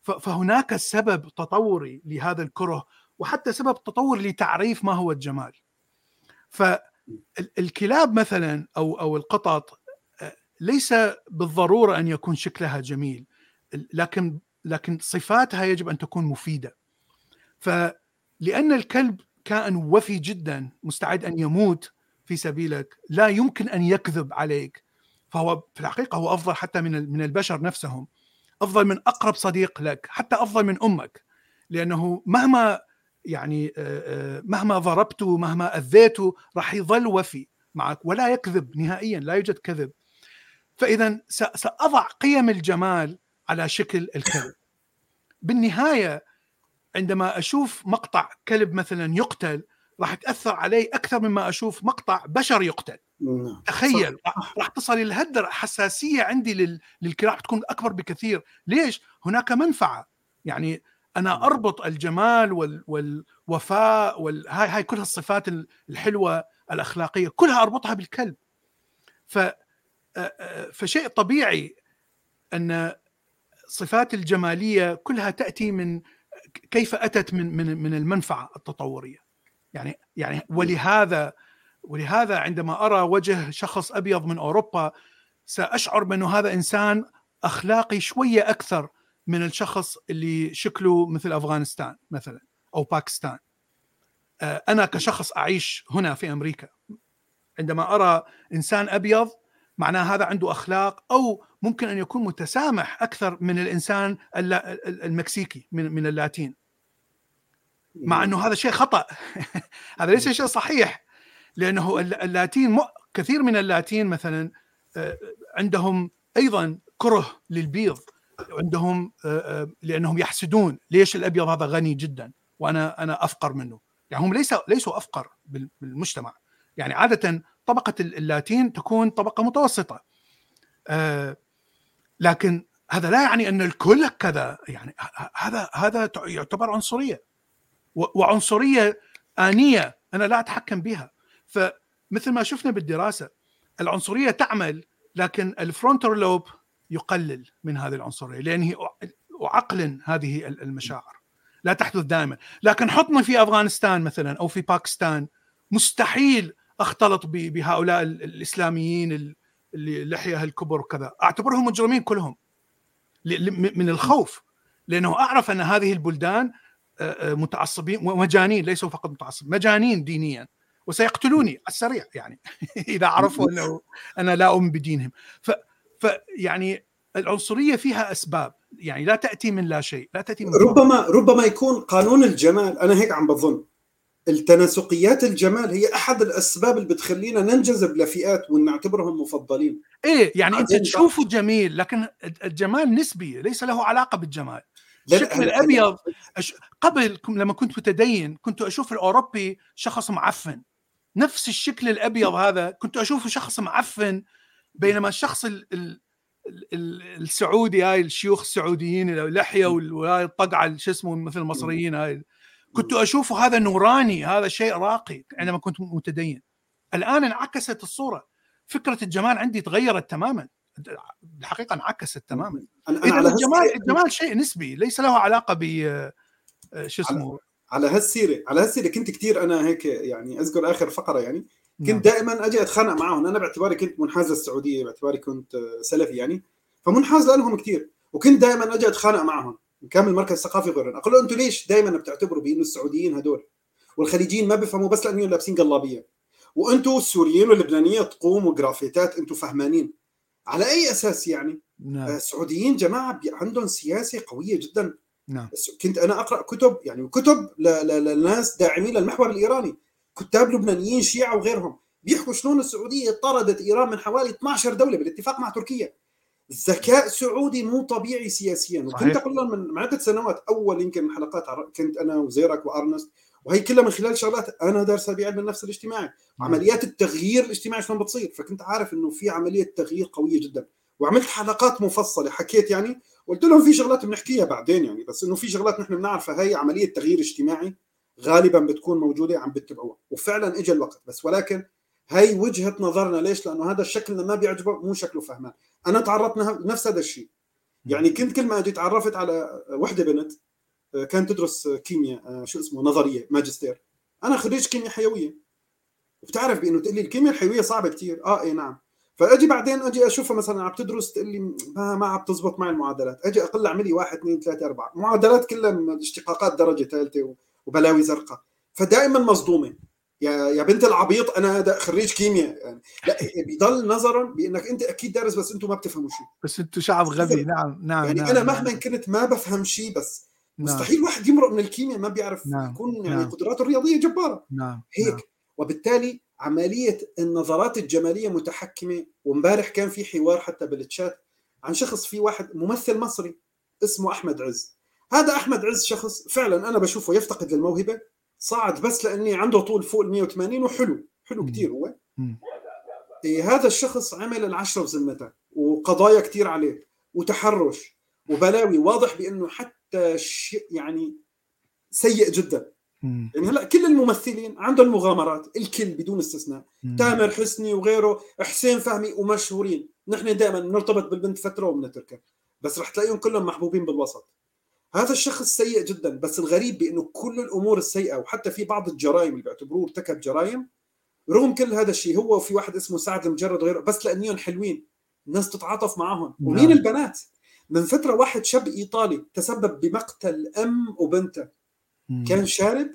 فهناك سبب تطوري لهذا الكره وحتى سبب تطور لتعريف ما هو الجمال. فالكلاب مثلا أو أو القطط آه، ليس بالضرورة أن يكون شكلها جميل لكن لكن صفاتها يجب أن تكون مفيدة. فلأن الكلب كائن وفي جدا مستعد أن يموت في سبيلك لا يمكن أن يكذب عليك. فهو في الحقيقة هو أفضل حتى من من البشر نفسهم. أفضل من أقرب صديق لك حتى أفضل من أمك. لأنه مهما يعني مهما ضربته مهما اذيته راح يظل وفي معك ولا يكذب نهائيا لا يوجد كذب. فاذا سأضع قيم الجمال على شكل الكلب. بالنهاية عندما أشوف مقطع كلب مثلا يقتل راح تاثر علي أكثر مما أشوف مقطع بشر يقتل. نعم. تخيل راح تصل لهالدرجه حساسية عندي للكلاب تكون أكبر بكثير. ليش؟ هناك منفعة. يعني أنا أربط الجمال وال والوفاء وال... هاي هاي كلها الصفات الحلوة الأخلاقية كلها أربطها بالكلب. ف فشيء طبيعي أن صفات الجمالية كلها تأتي من كيف أتت من من من المنفعة التطورية. يعني يعني ولهذا ولهذا عندما أرى وجه شخص أبيض من أوروبا سأشعر بأنه هذا إنسان أخلاقي شوية أكثر من الشخص اللي شكله مثل أفغانستان مثلا أو باكستان. آه، أنا كشخص أعيش هنا في أمريكا. عندما أرى إنسان أبيض معناه هذا عنده أخلاق أو ممكن أن يكون متسامح أكثر من الإنسان المكسيكي من اللاتين. مع إنه هذا شيء خطأ. هذا ليس شيء صحيح. لأنه اللاتين كثير من اللاتين مثلا آه، عندهم أيضا كره للبيض. عندهم آه، آه، لأنهم يحسدون ليش الأبيض هذا غني جدا؟ وأنا أنا أفقر منه. يعني هم ليسوا ليسوا أفقر بالمجتمع. يعني عاده طبقة اللاتين تكون طبقة متوسطة. لكن هذا لا يعني أن الكل كذا. يعني هذا هذا يعتبر عنصرية. وعنصرية آنية أنا لا أتحكم بها. فمثل ما شفنا بالدراسة العنصرية تعمل لكن ال frontal lobe يقلل من هذه العنصرية لأنه أعقلن هذه المشاعر. لا تحدث دائما. لكن حطني في أفغانستان مثلا أو في باكستان مستحيل أختلط بهؤلاء الإسلاميين اللي لحية الكبر وكذا. أعتبرهم مجرمين كلهم. من الخوف. لأنه أعرف أن هذه البلدان متعصبين ومجانين ليسوا فقط متعصبين مجانين دينيا. وسيقتلوني على السريع يعني. إذا عرفوا أنه أنا لا أؤمن بدينهم. ف فيعني العنصرية فيها أسباب يعني لا تأتي من لا شيء لا تأتي من ربما ربما يكون قانون الجمال أنا هيك عم بظن. التناسقيات الجمال هي أحد الأسباب اللي بتخلينا ننجذب لفئات ونعتبرهم مفضلين. إيه يعني أنت تشوفه جميل لكن الجمال نسبي ليس له علاقة بالجمال. الشكل الأبيض قبل لما كنت متدين كنت أشوف الأوروبي شخص معفن. نفس الشكل الأبيض هذا كنت أشوفه شخص معفن بينما الشخص ال ال السعودي هاي الشيوخ السعوديين اللحيه والطقعه الطقعة شو اسمه مثل المصريين هاي. كنت أشوفه هذا نوراني هذا شيء راقي عندما كنت متدين. الآن انعكست الصورة. فكرة الجمال عندي تغيرت تماما. الحقيقة انعكست تماما. أنا الجمال الجمال شيء نسبي ليس له علاقة ب شو اسمه. على هالسيره على هالسيره كنت كثير أنا هيك يعني أذكر آخر فقرة يعني. كنت نعم. دائما أجي أتخانق معهم أنا باعتباري كنت منحاز للسعودية باعتباري كنت سلفي يعني. فمنحاز لهم كثير وكنت دائما أجي أتخانق معهم. كامل مركز ثقافي غير أقول له أنتم ليش دائما بتعتبروا بأنه السعوديين هدول؟ والخليجيين ما بيفهموا بس لأنهم لابسين قلابية. وأنتم السوريين واللبنانية تقوم وجرافيتات أنتم فهمانين. على أي أساس يعني؟ نعم. آه، السعوديين جماعة عندهم سياسة قوية جدا. نعم. كنت أنا أقرأ كتب يعني كتب للناس داعمين للمحور الإيراني. كتاب لبنانيين شيعة وغيرهم. بيحكوا شلون السعودية طردت إيران من حوالي 12 دولة بالاتفاق مع تركيا. ذكاء سعودي مو طبيعي سياسيا. وكنت أقول لهم من عدة سنوات أول يمكن حلقات كنت أنا وزيرك وأرنست وهي كلها من خلال شغلات أنا دارسها بعلم النفس الاجتماعي. عمليات التغيير الاجتماعي شلون بتصير. فكنت عارف إنه في عملية تغيير قوية جدا. وعملت حلقات مفصلة. حكيت يعني قلت لهم في شغلات بنحكيها بعدين يعني بس إنه في شغلات نحن بنعرفها. هي عملية تغيير اجتماعي. غالبا بتكون موجودة عم بتتبعوها وفعلا اجى الوقت. بس ولكن هي وجهة نظرنا ليش؟ لأنه هذا الشكل ما بيعجبه مو شكله فهمان. أنا تعرضت نفس هذا الشيء. يعني كنت كل ما أجي تعرفت على وحدة بنت آه، كانت تدرس كيمياء آه، شو اسمه نظرية ماجستير. أنا خريج كيمياء حيوية. وبتعرف بأنه تقول لي الكيمياء الحيوية صعبة كثير آه اي نعم. فأجي بعدين أجي أشوفها مثلا عم تدرس تقول لي ما, ما عم تزبط معي المعادلات. أجي أقول لها اعملي واحد اثنين ثلاثة أربعة. معادلات كلها اشتقاقات درجة ثالثة وبلاوي زرقاء فدائما مصدومة يا يا بنت العبيط أنا خريج كيمياء يعني لا بيضل نظرا بأنك أنت أكيد دارس بس أنتم ما بتفهموا شيء بس أنتم شعب غبي نعم نعم يعني نعم أنا مهما نعم. كنت ما بفهم شيء بس نعم. مستحيل واحد يمرق من الكيمياء ما بيعرف نعم. يكون يعني نعم. قدراته الرياضية جبارة نعم. هيك نعم. وبالتالي عملية النظرات الجمالية متحكمة وامبارح كان في حوار حتى بالتشات عن شخص في واحد ممثل مصري اسمه أحمد عز هذا أحمد عز شخص فعلا أنا بشوفه يفتقد للموهبة صعد بس لأني عنده طول فوق ال 180 وحلو حلو كثير هو. إيه هذا الشخص عمل العشرة بذمته وقضايا كثير عليه وتحرش وبلاوي واضح بأنه حتى شيء يعني سيء جدا. يعني هلأ كل الممثلين عندهم مغامرات الكل بدون استثناء. تامر حسني وغيره حسين فهمي ومشهورين. نحن دائما بنرتبط بالبنت فترة وبنتركها بس رح تلاقيهم كلهم محبوبين بالوسط. هذا الشخص سيء جدا بس الغريب بأنه كل الأمور السيئة وحتى في بعض الجرائم اللي بيعتبروه ارتكب جرائم رغم كل هذا الشيء هو وفي واحد اسمه سعد لمجرد وغيره بس لأنهم حلوين الناس تتعاطف معهم. ومين نعم. البنات؟ من فترة واحد شاب إيطالي تسبب بمقتل أم وبنته. كان شارب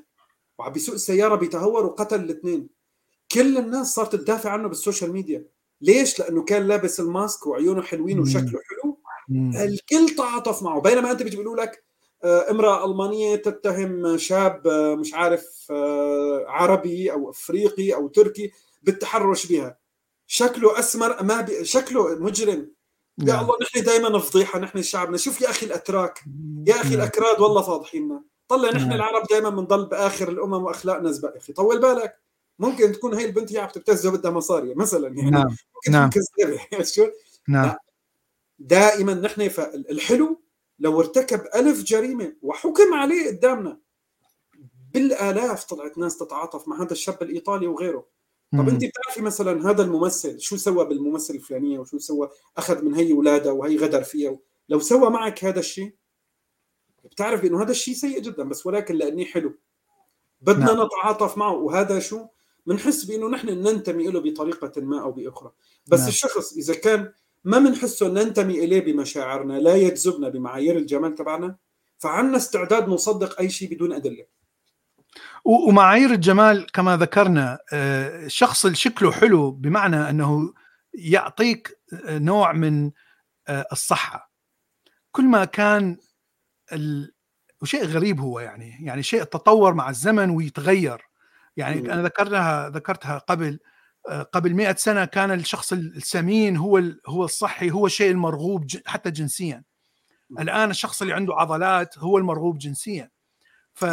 وعم بيسوق السيارة بيتهور وقتل الاثنين. كل الناس صارت تدافع عنه بال social media. ليش؟ لأنه كان لابس ال mask وعيونه حلوين وشكله حلو. الكل تعاطف معه. بينما أنت بيجي بيقولوا لك امرأة ألمانية تتهم شاب آه، مش عارف آه، عربي أو أفريقي أو تركي بالتحرش بها شكله أسمر ما بي... شكله مجرم يا نعم. الله نحن دائما فضيحة نحن شعبنا شوف يا أخي الأتراك يا أخي نعم. الأكراد والله فاضحيننا طلع نحن نعم. العرب دائما بنضل بآخر الأمم وأخلاقنا زبق يا أخي طول بالك ممكن تكون هي البنت هي عم تبتز وبدها مصاري مثلا يعني نعم. ممكن نعم. تكون شو نعم. دائما نحن الحلو لو ارتكب ألف جريمة وحكم عليه قدامنا بالآلاف طلعت ناس تتعاطف مع هذا الشاب الإيطالي وغيره. طب أنت بتعرفي مثلا هذا الممثل شو سوى بالممثل الفلانية وشو سوى؟ أخذ من هي اولادها وهي غدر فيها لو سوى معك هذا الشيء بتعرف إنه هذا الشيء سيء جدا بس ولكن لأني حلو. بدنا نعم. نتعاطف معه وهذا شو؟ بنحس بإنه نحن ننتمي له بطريقة ما أو بأخرى. بس نعم. الشخص إذا كان ما بنحسه ننتمي إليه بمشاعرنا لا يجذبنا بمعايير الجمال تبعنا؟ فعنا استعداد نصدق أي شيء بدون أدلة. ومعايير الجمال كما ذكرنا الشخص آه، اللي شكله حلو بمعنى أنه يعطيك آه، نوع من آه، الصحة. كل ما كان ال... وشيء غريب هو يعني يعني شيء تطور مع الزمن ويتغير. يعني أنا ذكرتها ذكرتها قبل قبل مئة سنة كان الشخص السمين هو هو الصحي هو الشيء المرغوب حتى جنسيا. الآن الشخص اللي عنده عضلات هو المرغوب جنسيا. ف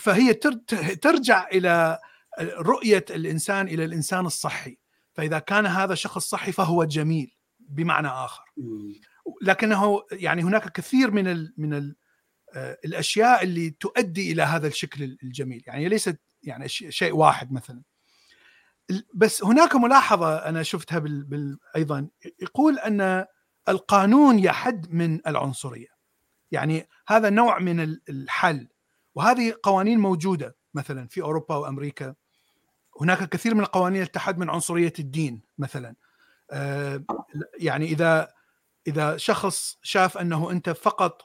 فهي ترجع إلى رؤية الإنسان إلى الإنسان الصحي. فإذا كان هذا شخص صحي فهو جميل بمعنى آخر. لكنه يعني هناك كثير من ال من ال الأشياء اللي تؤدي إلى هذا الشكل الجميل. يعني ليست يعني شيء واحد مثلا. بس هناك ملاحظة أنا شفتها بال... بال... أيضا. يقول أن القانون يحد من العنصرية. يعني هذا نوع من الحل. وهذه قوانين موجودة مثلا في أوروبا وأمريكا. هناك كثير من القوانين تحد من عنصرية الدين مثلا. آه، يعني اذا إذا شخص شاف أنه أنت فقط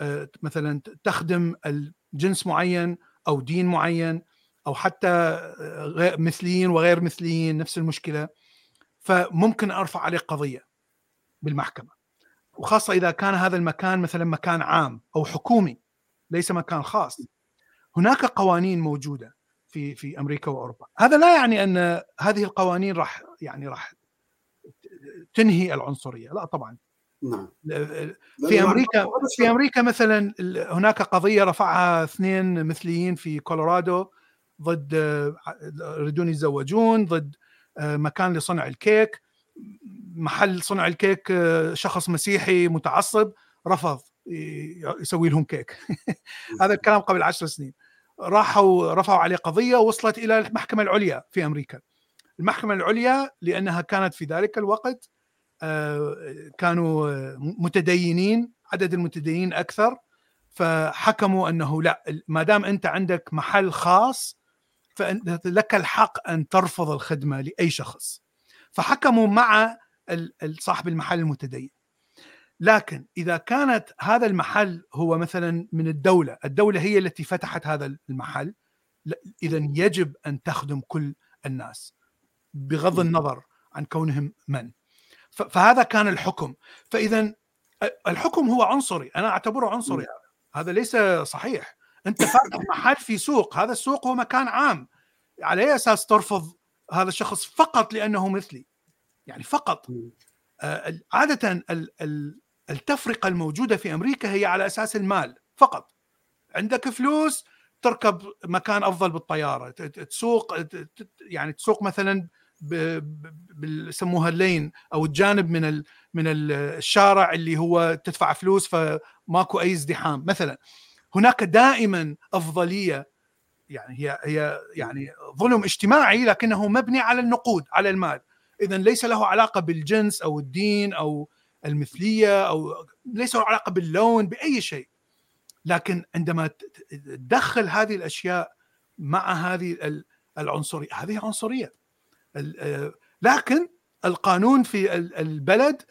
آه، مثلا تخدم الجنس معين أو دين معين أو حتى مثليين وغير مثليين نفس المشكلة. فممكن أرفع عليه قضية بالمحكمة. وخاصة إذا كان هذا المكان مثلا مكان عام أو حكومي ليس مكان خاص. هناك قوانين موجودة في في أمريكا وأوروبا. هذا لا يعني أن هذه القوانين راح يعني راح تنهي العنصرية. لا طبعا. نعم. في أمريكا في أمريكا مثلا هناك قضية رفعها اثنين مثليين في كولورادو. ضد يريدون يتزوجون ضد آه، مكان لصنع الكيك. محل صنع الكيك آه، شخص مسيحي متعصب رفض يسوي لهم كيك. هذا الكلام قبل عشر سنين. راحوا رفعوا عليه قضية وصلت إلى المحكمة العليا في أمريكا. المحكمة العليا لأنها كانت في ذلك الوقت آه، كانوا متدينين عدد المتدينين أكثر. فحكموا أنه لا ما دام أنت عندك محل خاص فلك الحق أن ترفض الخدمة لأي شخص. فحكموا مع صاحب المحل المتدين. لكن إذا كانت هذا المحل هو مثلا من الدولة الدولة هي التي فتحت هذا المحل اذا يجب أن تخدم كل الناس بغض النظر عن كونهم من. فهذا كان الحكم. فاذا الحكم هو عنصري أنا أعتبره عنصري هذا ليس صحيح. أنت فاتح محل في سوق. هذا السوق هو مكان عام. على أي أساس ترفض هذا الشخص فقط لأنه مثلي؟ يعني فقط. آه عادة التفرقة الموجودة في أمريكا هي على أساس المال فقط. عندك فلوس تركب مكان أفضل بالطيارة. تسوق يعني تسوق مثلا يسموها اللين أو الجانب من من الشارع اللي هو تدفع فلوس فماكو أي ازدحام. مثلا هناك دائما أفضلية يعني هي هي يعني ظلم اجتماعي لكنه مبني على النقود على المال. اذا ليس له علاقة بالجنس أو الدين أو المثلية أو ليس له علاقة باللون بأي شيء. لكن عندما تدخل هذه الأشياء مع هذه العنصريه هذه عنصرية. لكن القانون في البلد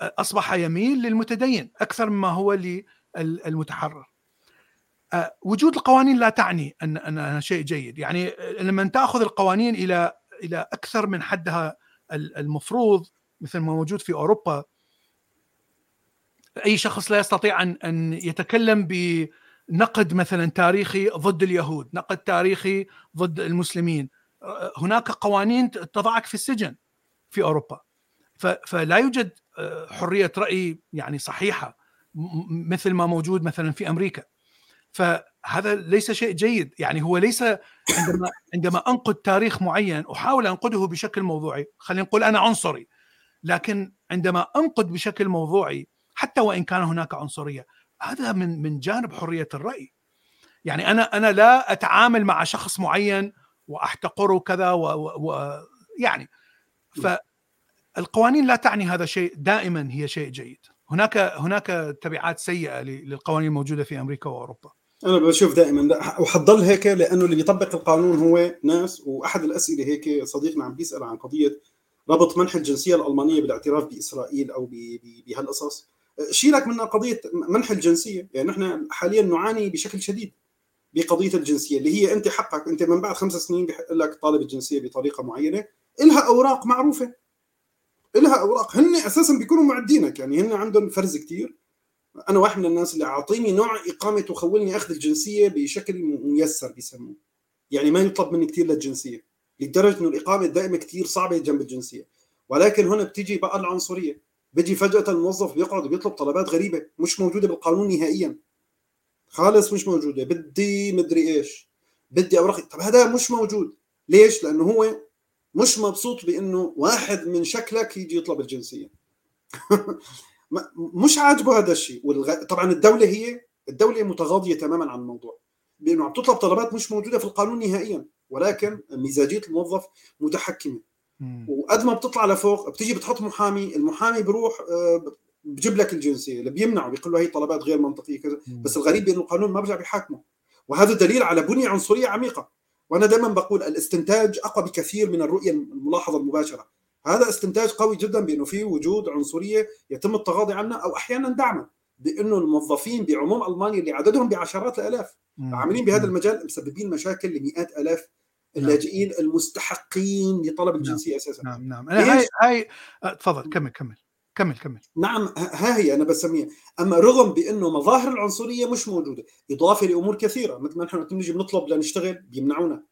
أصبح يميل للمتدين أكثر مما هو للمتحرر وجود القوانين لا تعني ان أنها شيء جيد يعني لما تأخذ القوانين إلى إلى أكثر من حدها المفروض مثل ما موجود في أوروبا أي شخص لا يستطيع ان أن يتكلم بنقد مثلا تاريخي ضد اليهود، نقد تاريخي ضد المسلمين. هناك قوانين تضعك في السجن في أوروبا. فلا يوجد حرية رأي يعني صحيحة مثل ما موجود مثلا في أمريكا. فهذا ليس شيء جيد، يعني هو ليس عندما عندما أنقد تاريخ معين أحاول أنقده بشكل موضوعي، خلينا نقول أنا عنصري. لكن عندما أنقد بشكل موضوعي حتى وإن كان هناك عنصرية هذا من من جانب حرية الرأي. يعني أنا أنا لا أتعامل مع شخص معين وأحتقره كذا ويعني فالقوانين لا تعني هذا شيء. دائما هي شيء جيد. هناك هناك تبعات سيئة للقوانين الموجودة في أمريكا وأوروبا. أنا بشوف دائما وحتضل هيك لأنه اللي بيطبق القانون هو ناس وأحد الأسئلة هيك صديقنا عم بيسأل عن قضية ربط منح الجنسية الألمانية بالاعتراف بإسرائيل أو بهالقصص. شيلك من قضية منح الجنسية؟ يعني نحن حاليا نعاني بشكل شديد بقضية الجنسية اللي هي أنت حقك أنت من بعد خمس سنين بيحق لك طالب الجنسية بطريقة معينة إلها أوراق معروفة. إلها أوراق هن أساسا بيكونوا معدينك يعني هن عندهم فرز كثير أنا واحد من الناس اللي أعطيني نوع إقامة وخولني أخذ الجنسية بشكل ميسر بيسموه. يعني ما يطلب مني كثير للجنسية لدرجة إنه الإقامة الدائمه كثير صعبة جنب الجنسية. ولكن هنا بتيجي بقى العنصرية. بيجي فجأة الموظف بيقعد وبيطلب طلبات غريبة مش موجودة بالقانون نهائيا. خالص مش موجودة. بدي مدري إيش. بدي اوراق طب هذا مش موجود. ليش؟ لأنه هو مش مبسوط بإنه واحد من شكلك يجي يطلب الجنسية. مش عاجبه هذا الشيء. والغ... طبعا الدولة هي الدولة متغاضية تماما عن الموضوع. بأنه عم تطلب طلبات مش موجودة في القانون نهائيا ولكن مزاجيه الموظف متحكمة. وقد ما بتطلع لفوق بتيجي بتحط محامي المحامي بروح آه، بجيب لك الجنسية اللي بيمنعه بيقول له هي طلبات غير منطقية كذا. بس الغريب بأنه القانون ما برجع بيحاكمه. وهذا دليل على بنية عنصرية عميقة. وأنا دائما بقول الاستنتاج أقوى بكثير من الرؤية الملاحظة المباشرة. هذا استنتاج قوي جدا بأنه في وجود عنصرية يتم التغاضي عنها أو أحيانا دعمها بأنه الموظفين بعموم ألمانيا اللي عددهم بعشرات الآلاف عاملين بهذا المجال مسببين مشاكل لمئات آلاف اللاجئين نعم. المستحقين لطلب نعم. الجنسية أساسا. نعم نعم. أنا هاي هاي تفضل كمل كمل كمل كمل. نعم ها هي أنا بسميها. أما رغم بأنه مظاهر العنصرية مش موجودة إضافة لأمور كثيرة مثل ما نحن نجي بنطلب لنشتغل بيمنعونا.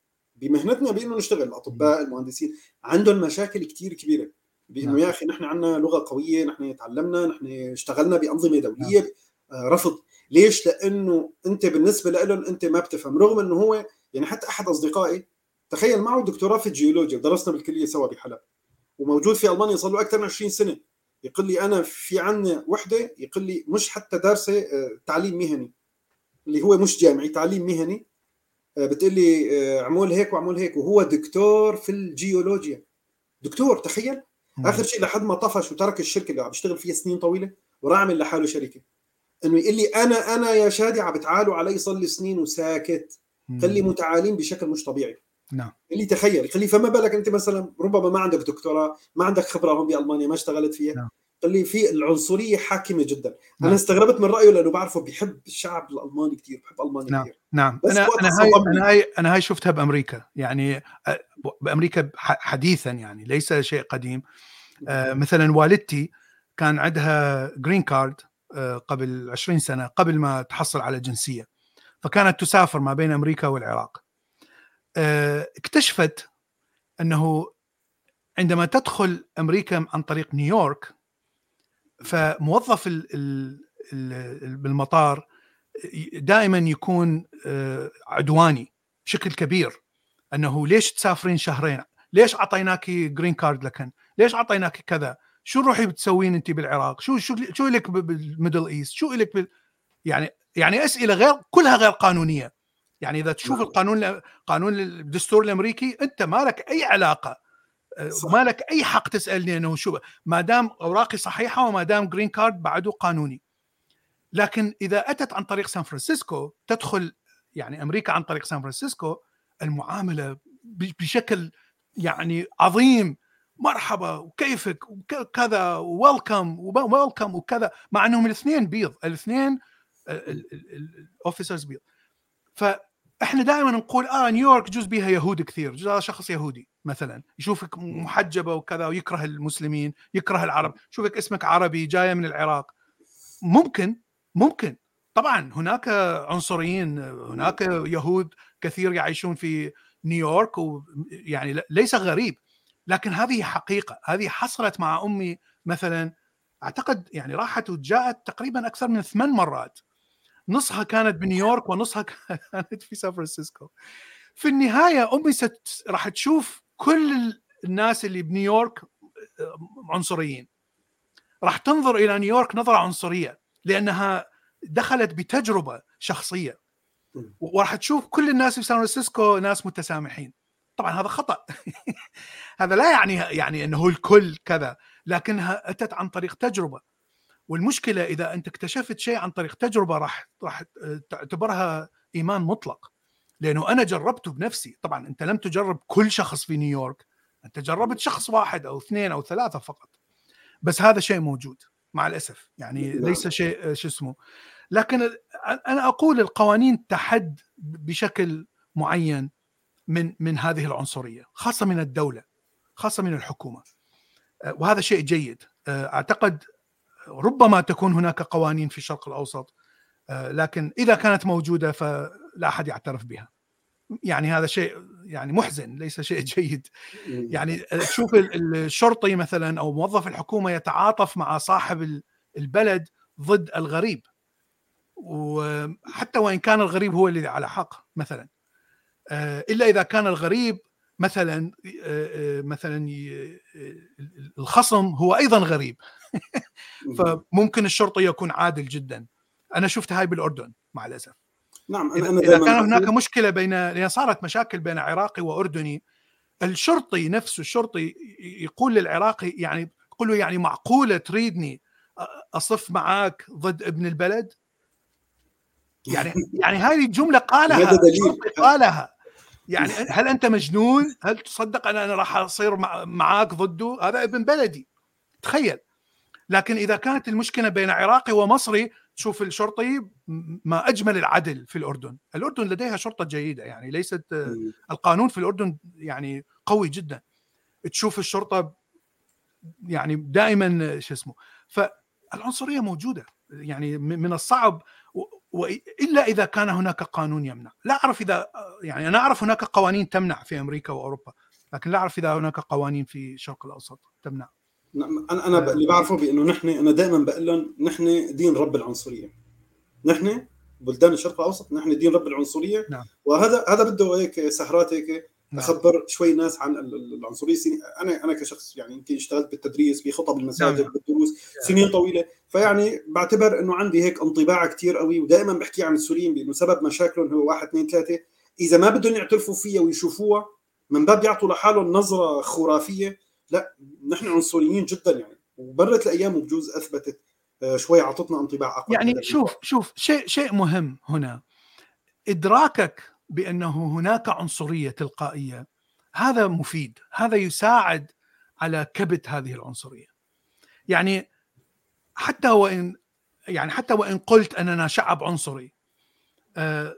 بمهنتنا بانه نشتغل. الأطباء المهندسين عندهم مشاكل كثير كبيرة. بإنه نعم. يا أخي نحن عندنا لغة قوية نحن تعلمنا نحن اشتغلنا بأنظمة دولية نعم. آه، رفض. ليش؟ لأنه أنت بالنسبة لهم أنت ما بتفهم رغم إنه هو يعني حتى أحد أصدقائي تخيل معه دكتوراه في الجيولوجيا درسنا بالكلية سوا بحلب. وموجود في ألمانيا صار له أكثر من 20 سنة. يقول لي أنا في عندنا وحدة يقول لي مش حتى دارسه آه، تعليم مهني. اللي هو مش جامعي تعليم مهني. بتقول لي آه، اعمل هيك واعمل هيك وهو دكتور في الجيولوجيا. دكتور تخيل. آخر شيء لحد ما طفش وترك الشركة اللي عم بيشتغل فيها سنين طويلة وراح عمل لحاله شركة. إنه يقول لي أنا أنا يا شادي عم بتعالوا علي صار لي سنين وساكت. خلي متعالين بشكل مش طبيعي. نعم. اللي تخيل خلي فما بالك أنت مثلا ربما ما عندك دكتوراه ما عندك خبرة هون بألمانيا ما اشتغلت فيها. نعم. اللي في العنصرية حاكمة جدا. نعم. أنا استغربت من رأيه لأنه بعرفه بيحب الشعب الألماني كثير بحب ألمانيا نعم. كثير نعم. أنا أنا هاي أنا هاي أنا هاي شفتها بأمريكا. يعني بأمريكا حديثا يعني ليس شيء قديم. آه مثلا والدتي كان عندها green card آه قبل 20 سنة قبل ما تحصل على جنسية. فكانت تسافر ما بين أمريكا والعراق. آه، اكتشفت أنه عندما تدخل أمريكا عن طريق نيويورك فموظف بالمطار دائما يكون آه، عدواني بشكل كبير أنه ليش تسافرين شهرين؟ ليش اعطيناك green card لكن؟ ليش اعطيناك كذا؟ شو روحي بتسوين انت بالعراق؟ شو شو شو لك بال Middle East؟ شو لك بال... يعني يعني أسئلة غير كلها غير قانونية يعني إذا تشوف نعم. القانون قانون الدستور الأمريكي أنت ما لك أي علاقة آه، صح. ما لك أي حق تسألني انه شو ما دام أوراقي صحيحة وما دام green card بعده قانوني لكن إذا أتت عن طريق سان فرانسيسكو تدخل يعني أمريكا عن طريق سان فرانسيسكو المعاملة بشكل يعني عظيم. مرحبا وكيفك؟ وكذا welcome welcome وكذا. مع إنهم الاثنين بيض. الاثنين ال officers بيض. فإحنا دائما نقول آه نيويورك جزء بها يهود كثير جزء شخص يهودي مثلا. يشوفك محجبة وكذا ويكره المسلمين يكره العرب. يشوفك اسمك عربي جاية من العراق. ممكن ممكن. طبعا هناك عنصريين هناك يهود كثير يعيشون في نيويورك ويعني ليس غريب لكن هذه حقيقة. هذه حصلت مع أمي مثلا أعتقد يعني راحت وجاءت تقريبا أكثر من ثمان مرات. نصها كانت بنيويورك ونصها كانت في سان فرانسيسكو. في النهاية أمي ست راح تشوف كل الناس اللي بنيويورك عنصريين. راح تنظر إلى نيويورك نظرة عنصرية. لأنها دخلت بتجربة شخصية. وراح تشوف كل الناس في سان فرانسيسكو ناس متسامحين. طبعا هذا خطأ. هذا لا يعني يعني إنه الكل كذا لكنها أتت عن طريق تجربة. والمشكلة إذا أنت اكتشفت شيء عن طريق تجربة راح راح تعتبرها إيمان مطلق. لأنه أنا جربته بنفسي. طبعا أنت لم تجرب كل شخص في نيويورك. أنت جربت شخص واحد أو اثنين أو ثلاثة فقط. بس هذا شيء موجود. مع الأسف. يعني. ليس شيء شو اسمه. لكن أنا أقول القوانين تحد بشكل معين من من هذه العنصرية خاصة من الدولة خاصة من الحكومة. وهذا شيء جيد. أعتقد ربما تكون هناك قوانين في الشرق الأوسط لكن إذا كانت موجودة فلا أحد يعترف بها. يعني هذا شيء يعني محزن ليس شيء جيد. يعني تشوف الشرطي مثلا أو موظف الحكومة يتعاطف مع صاحب البلد ضد الغريب. وحتى وإن كان الغريب هو اللي على حق مثلا. آه، إلا إذا كان الغريب مثلا آه، آه، مثلا الخصم هو أيضا غريب. فممكن الشرطي يكون عادل جدا. أنا شفت هاي بالأردن مع الأسف. نعم أنا أنا إذا كان هناك مشكلة بين صارت مشاكل بين عراقي وأردني الشرطي نفسه الشرطي يقول للعراقي يعني يقول له يعني معقولة تريدني أصف معاك ضد ابن البلد؟ يعني يعني هذه الجملة قالها قالها. يعني هل أنت مجنون؟ هل تصدق أن أنا راح أصير معاك ضده؟ هذا ابن بلدي. تخيل. لكن إذا كانت المشكلة بين عراقي ومصري تشوف الشرطي ما أجمل العدل في الأردن، الأردن لديها شرطة جيدة يعني ليست القانون في الأردن يعني قوي جدا. تشوف الشرطة يعني دائما شو اسمه فالعنصرية موجودة يعني من الصعب إلا إذا كان هناك قانون يمنع. لا أعرف إذا يعني أنا أعرف هناك قوانين تمنع في أمريكا وأوروبا لكن لا أعرف إذا هناك قوانين في الشرق الأوسط تمنع. أنا أنا اللي بعرفه بإنه نحن أنا دائما بقول لهم نحن دين رب العنصرية نحن بلدان الشرق الأوسط نحن دين رب العنصرية نعم. وهذا هذا بده هيك سهرات هيك نعم. اخبر شوي ناس عن العنصرية أنا أنا كشخص يعني يمكن اشتغلت بالتدريس في خطب المساجد نعم. بالدروس نعم. سنين طويلة فيعني بعتبر إنه عندي هيك انطباع كثير قوي ودائما بحكي عن السوريين بإنه سبب مشاكلهم هو واحد اثنين ثلاثة إذا ما بدهم يعترفوا فيها ويشوفوها من باب يعطوا لحالهم نظرة خرافية لا نحن عنصريين جدا يعني. ومرت الأيام وبجوز أثبتت آه، شوي اعطتنا انطباع أقوى يعني شوف شوف شيء شيء مهم هنا. إدراكك بأنه هناك عنصرية تلقائية هذا مفيد هذا يساعد على كبت هذه العنصرية. يعني حتى وإن يعني حتى وإن قلت أننا شعب عنصري آه،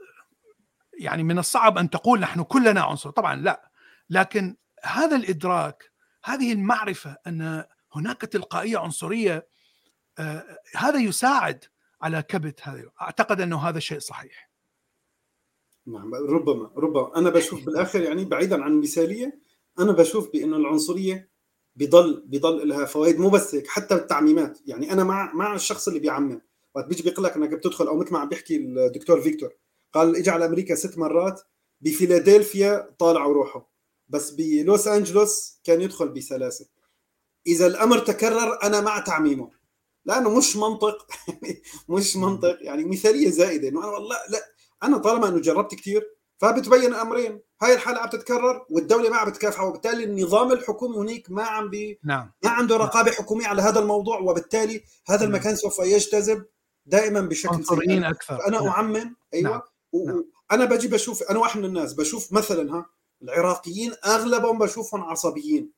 يعني من الصعب أن تقول نحن كلنا عنصر. طبعا لا. لكن هذا الإدراك هذه المعرفة أن هناك تلقائية عنصرية آه، هذا يساعد على كبت هذه. أعتقد أنه هذا شيء صحيح. نعم ربما ربما. أنا بشوف بالآخر يعني بعيدا عن المثالية أنا بشوف بانه العنصرية بضل بضل لها فوائد مو بس هيك حتى التعميمات. يعني أنا مع مع الشخص اللي بيعمم. وقت بيجي بيقول لك أنك بتدخل أو مثل ما عم بيحكي الدكتور فيكتور قال إجى على أمريكا ست مرات بفيلادلفيا طالع وروحه بس بلوس أنجلوس كان يدخل بسلاسة. إذا الأمر تكرر أنا مع تعميمه. لأنه مش منطق مش منطق. يعني مثالية زائدة إنه أنا والله لا أنا طالما إنه جربت كثير فبتبين امرين هاي الحاله عم تتكرر والدولة ما عم بتكافحها وبالتالي النظام الحكومي هنيك ما عم بي نعم. ما عنده رقابة حكومية على هذا الموضوع. وبالتالي هذا نعم. المكان سوف يجتذب دائما بشكل عنصريين أكثر. أنا أعمم أيوه. نعم. نعم. وأنا بجي بشوف أنا واحد من الناس بشوف مثلا ها العراقيين أغلبهم بشوفهم عصبيين.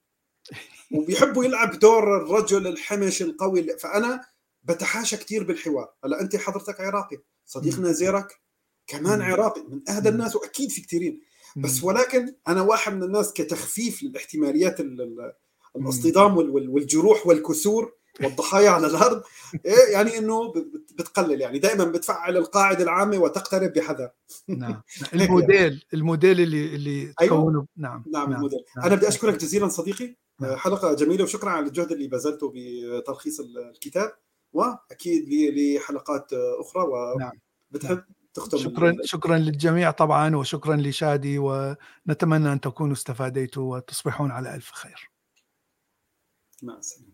وبيحبوا يلعب دور الرجل الحمش القوي فأنا بتحاشى كثير بالحوار. هلا أنت حضرتك عراقي صديقنا زيرك كمان عراقي من أهدى الناس وأكيد في كثيرين بس ولكن أنا واحد من الناس كتخفيف للاحتماليات الاصطدام والجروح والكسور والضحايا على الأرض إيه يعني إنه بتقلل يعني دائما بتفعل القاعدة العامة وتقترب بحذر نعم الموديل الموديل اللي اللي أيوة. تكونه نعم نعم, نعم. الموديل نعم. أنا بدي أشكرك جزيلا صديقي نعم. حلقة جميلة وشكرا على الجهد اللي بذلته بتلخيص الكتاب وأكيد لحلقات أخرى. وبتحب نعم. تختم شكرا شكرا للجميع طبعا وشكرا لشادي ونتمنى أن تكونوا استفاديتوا وتصبحون على ألف خير مع السلامة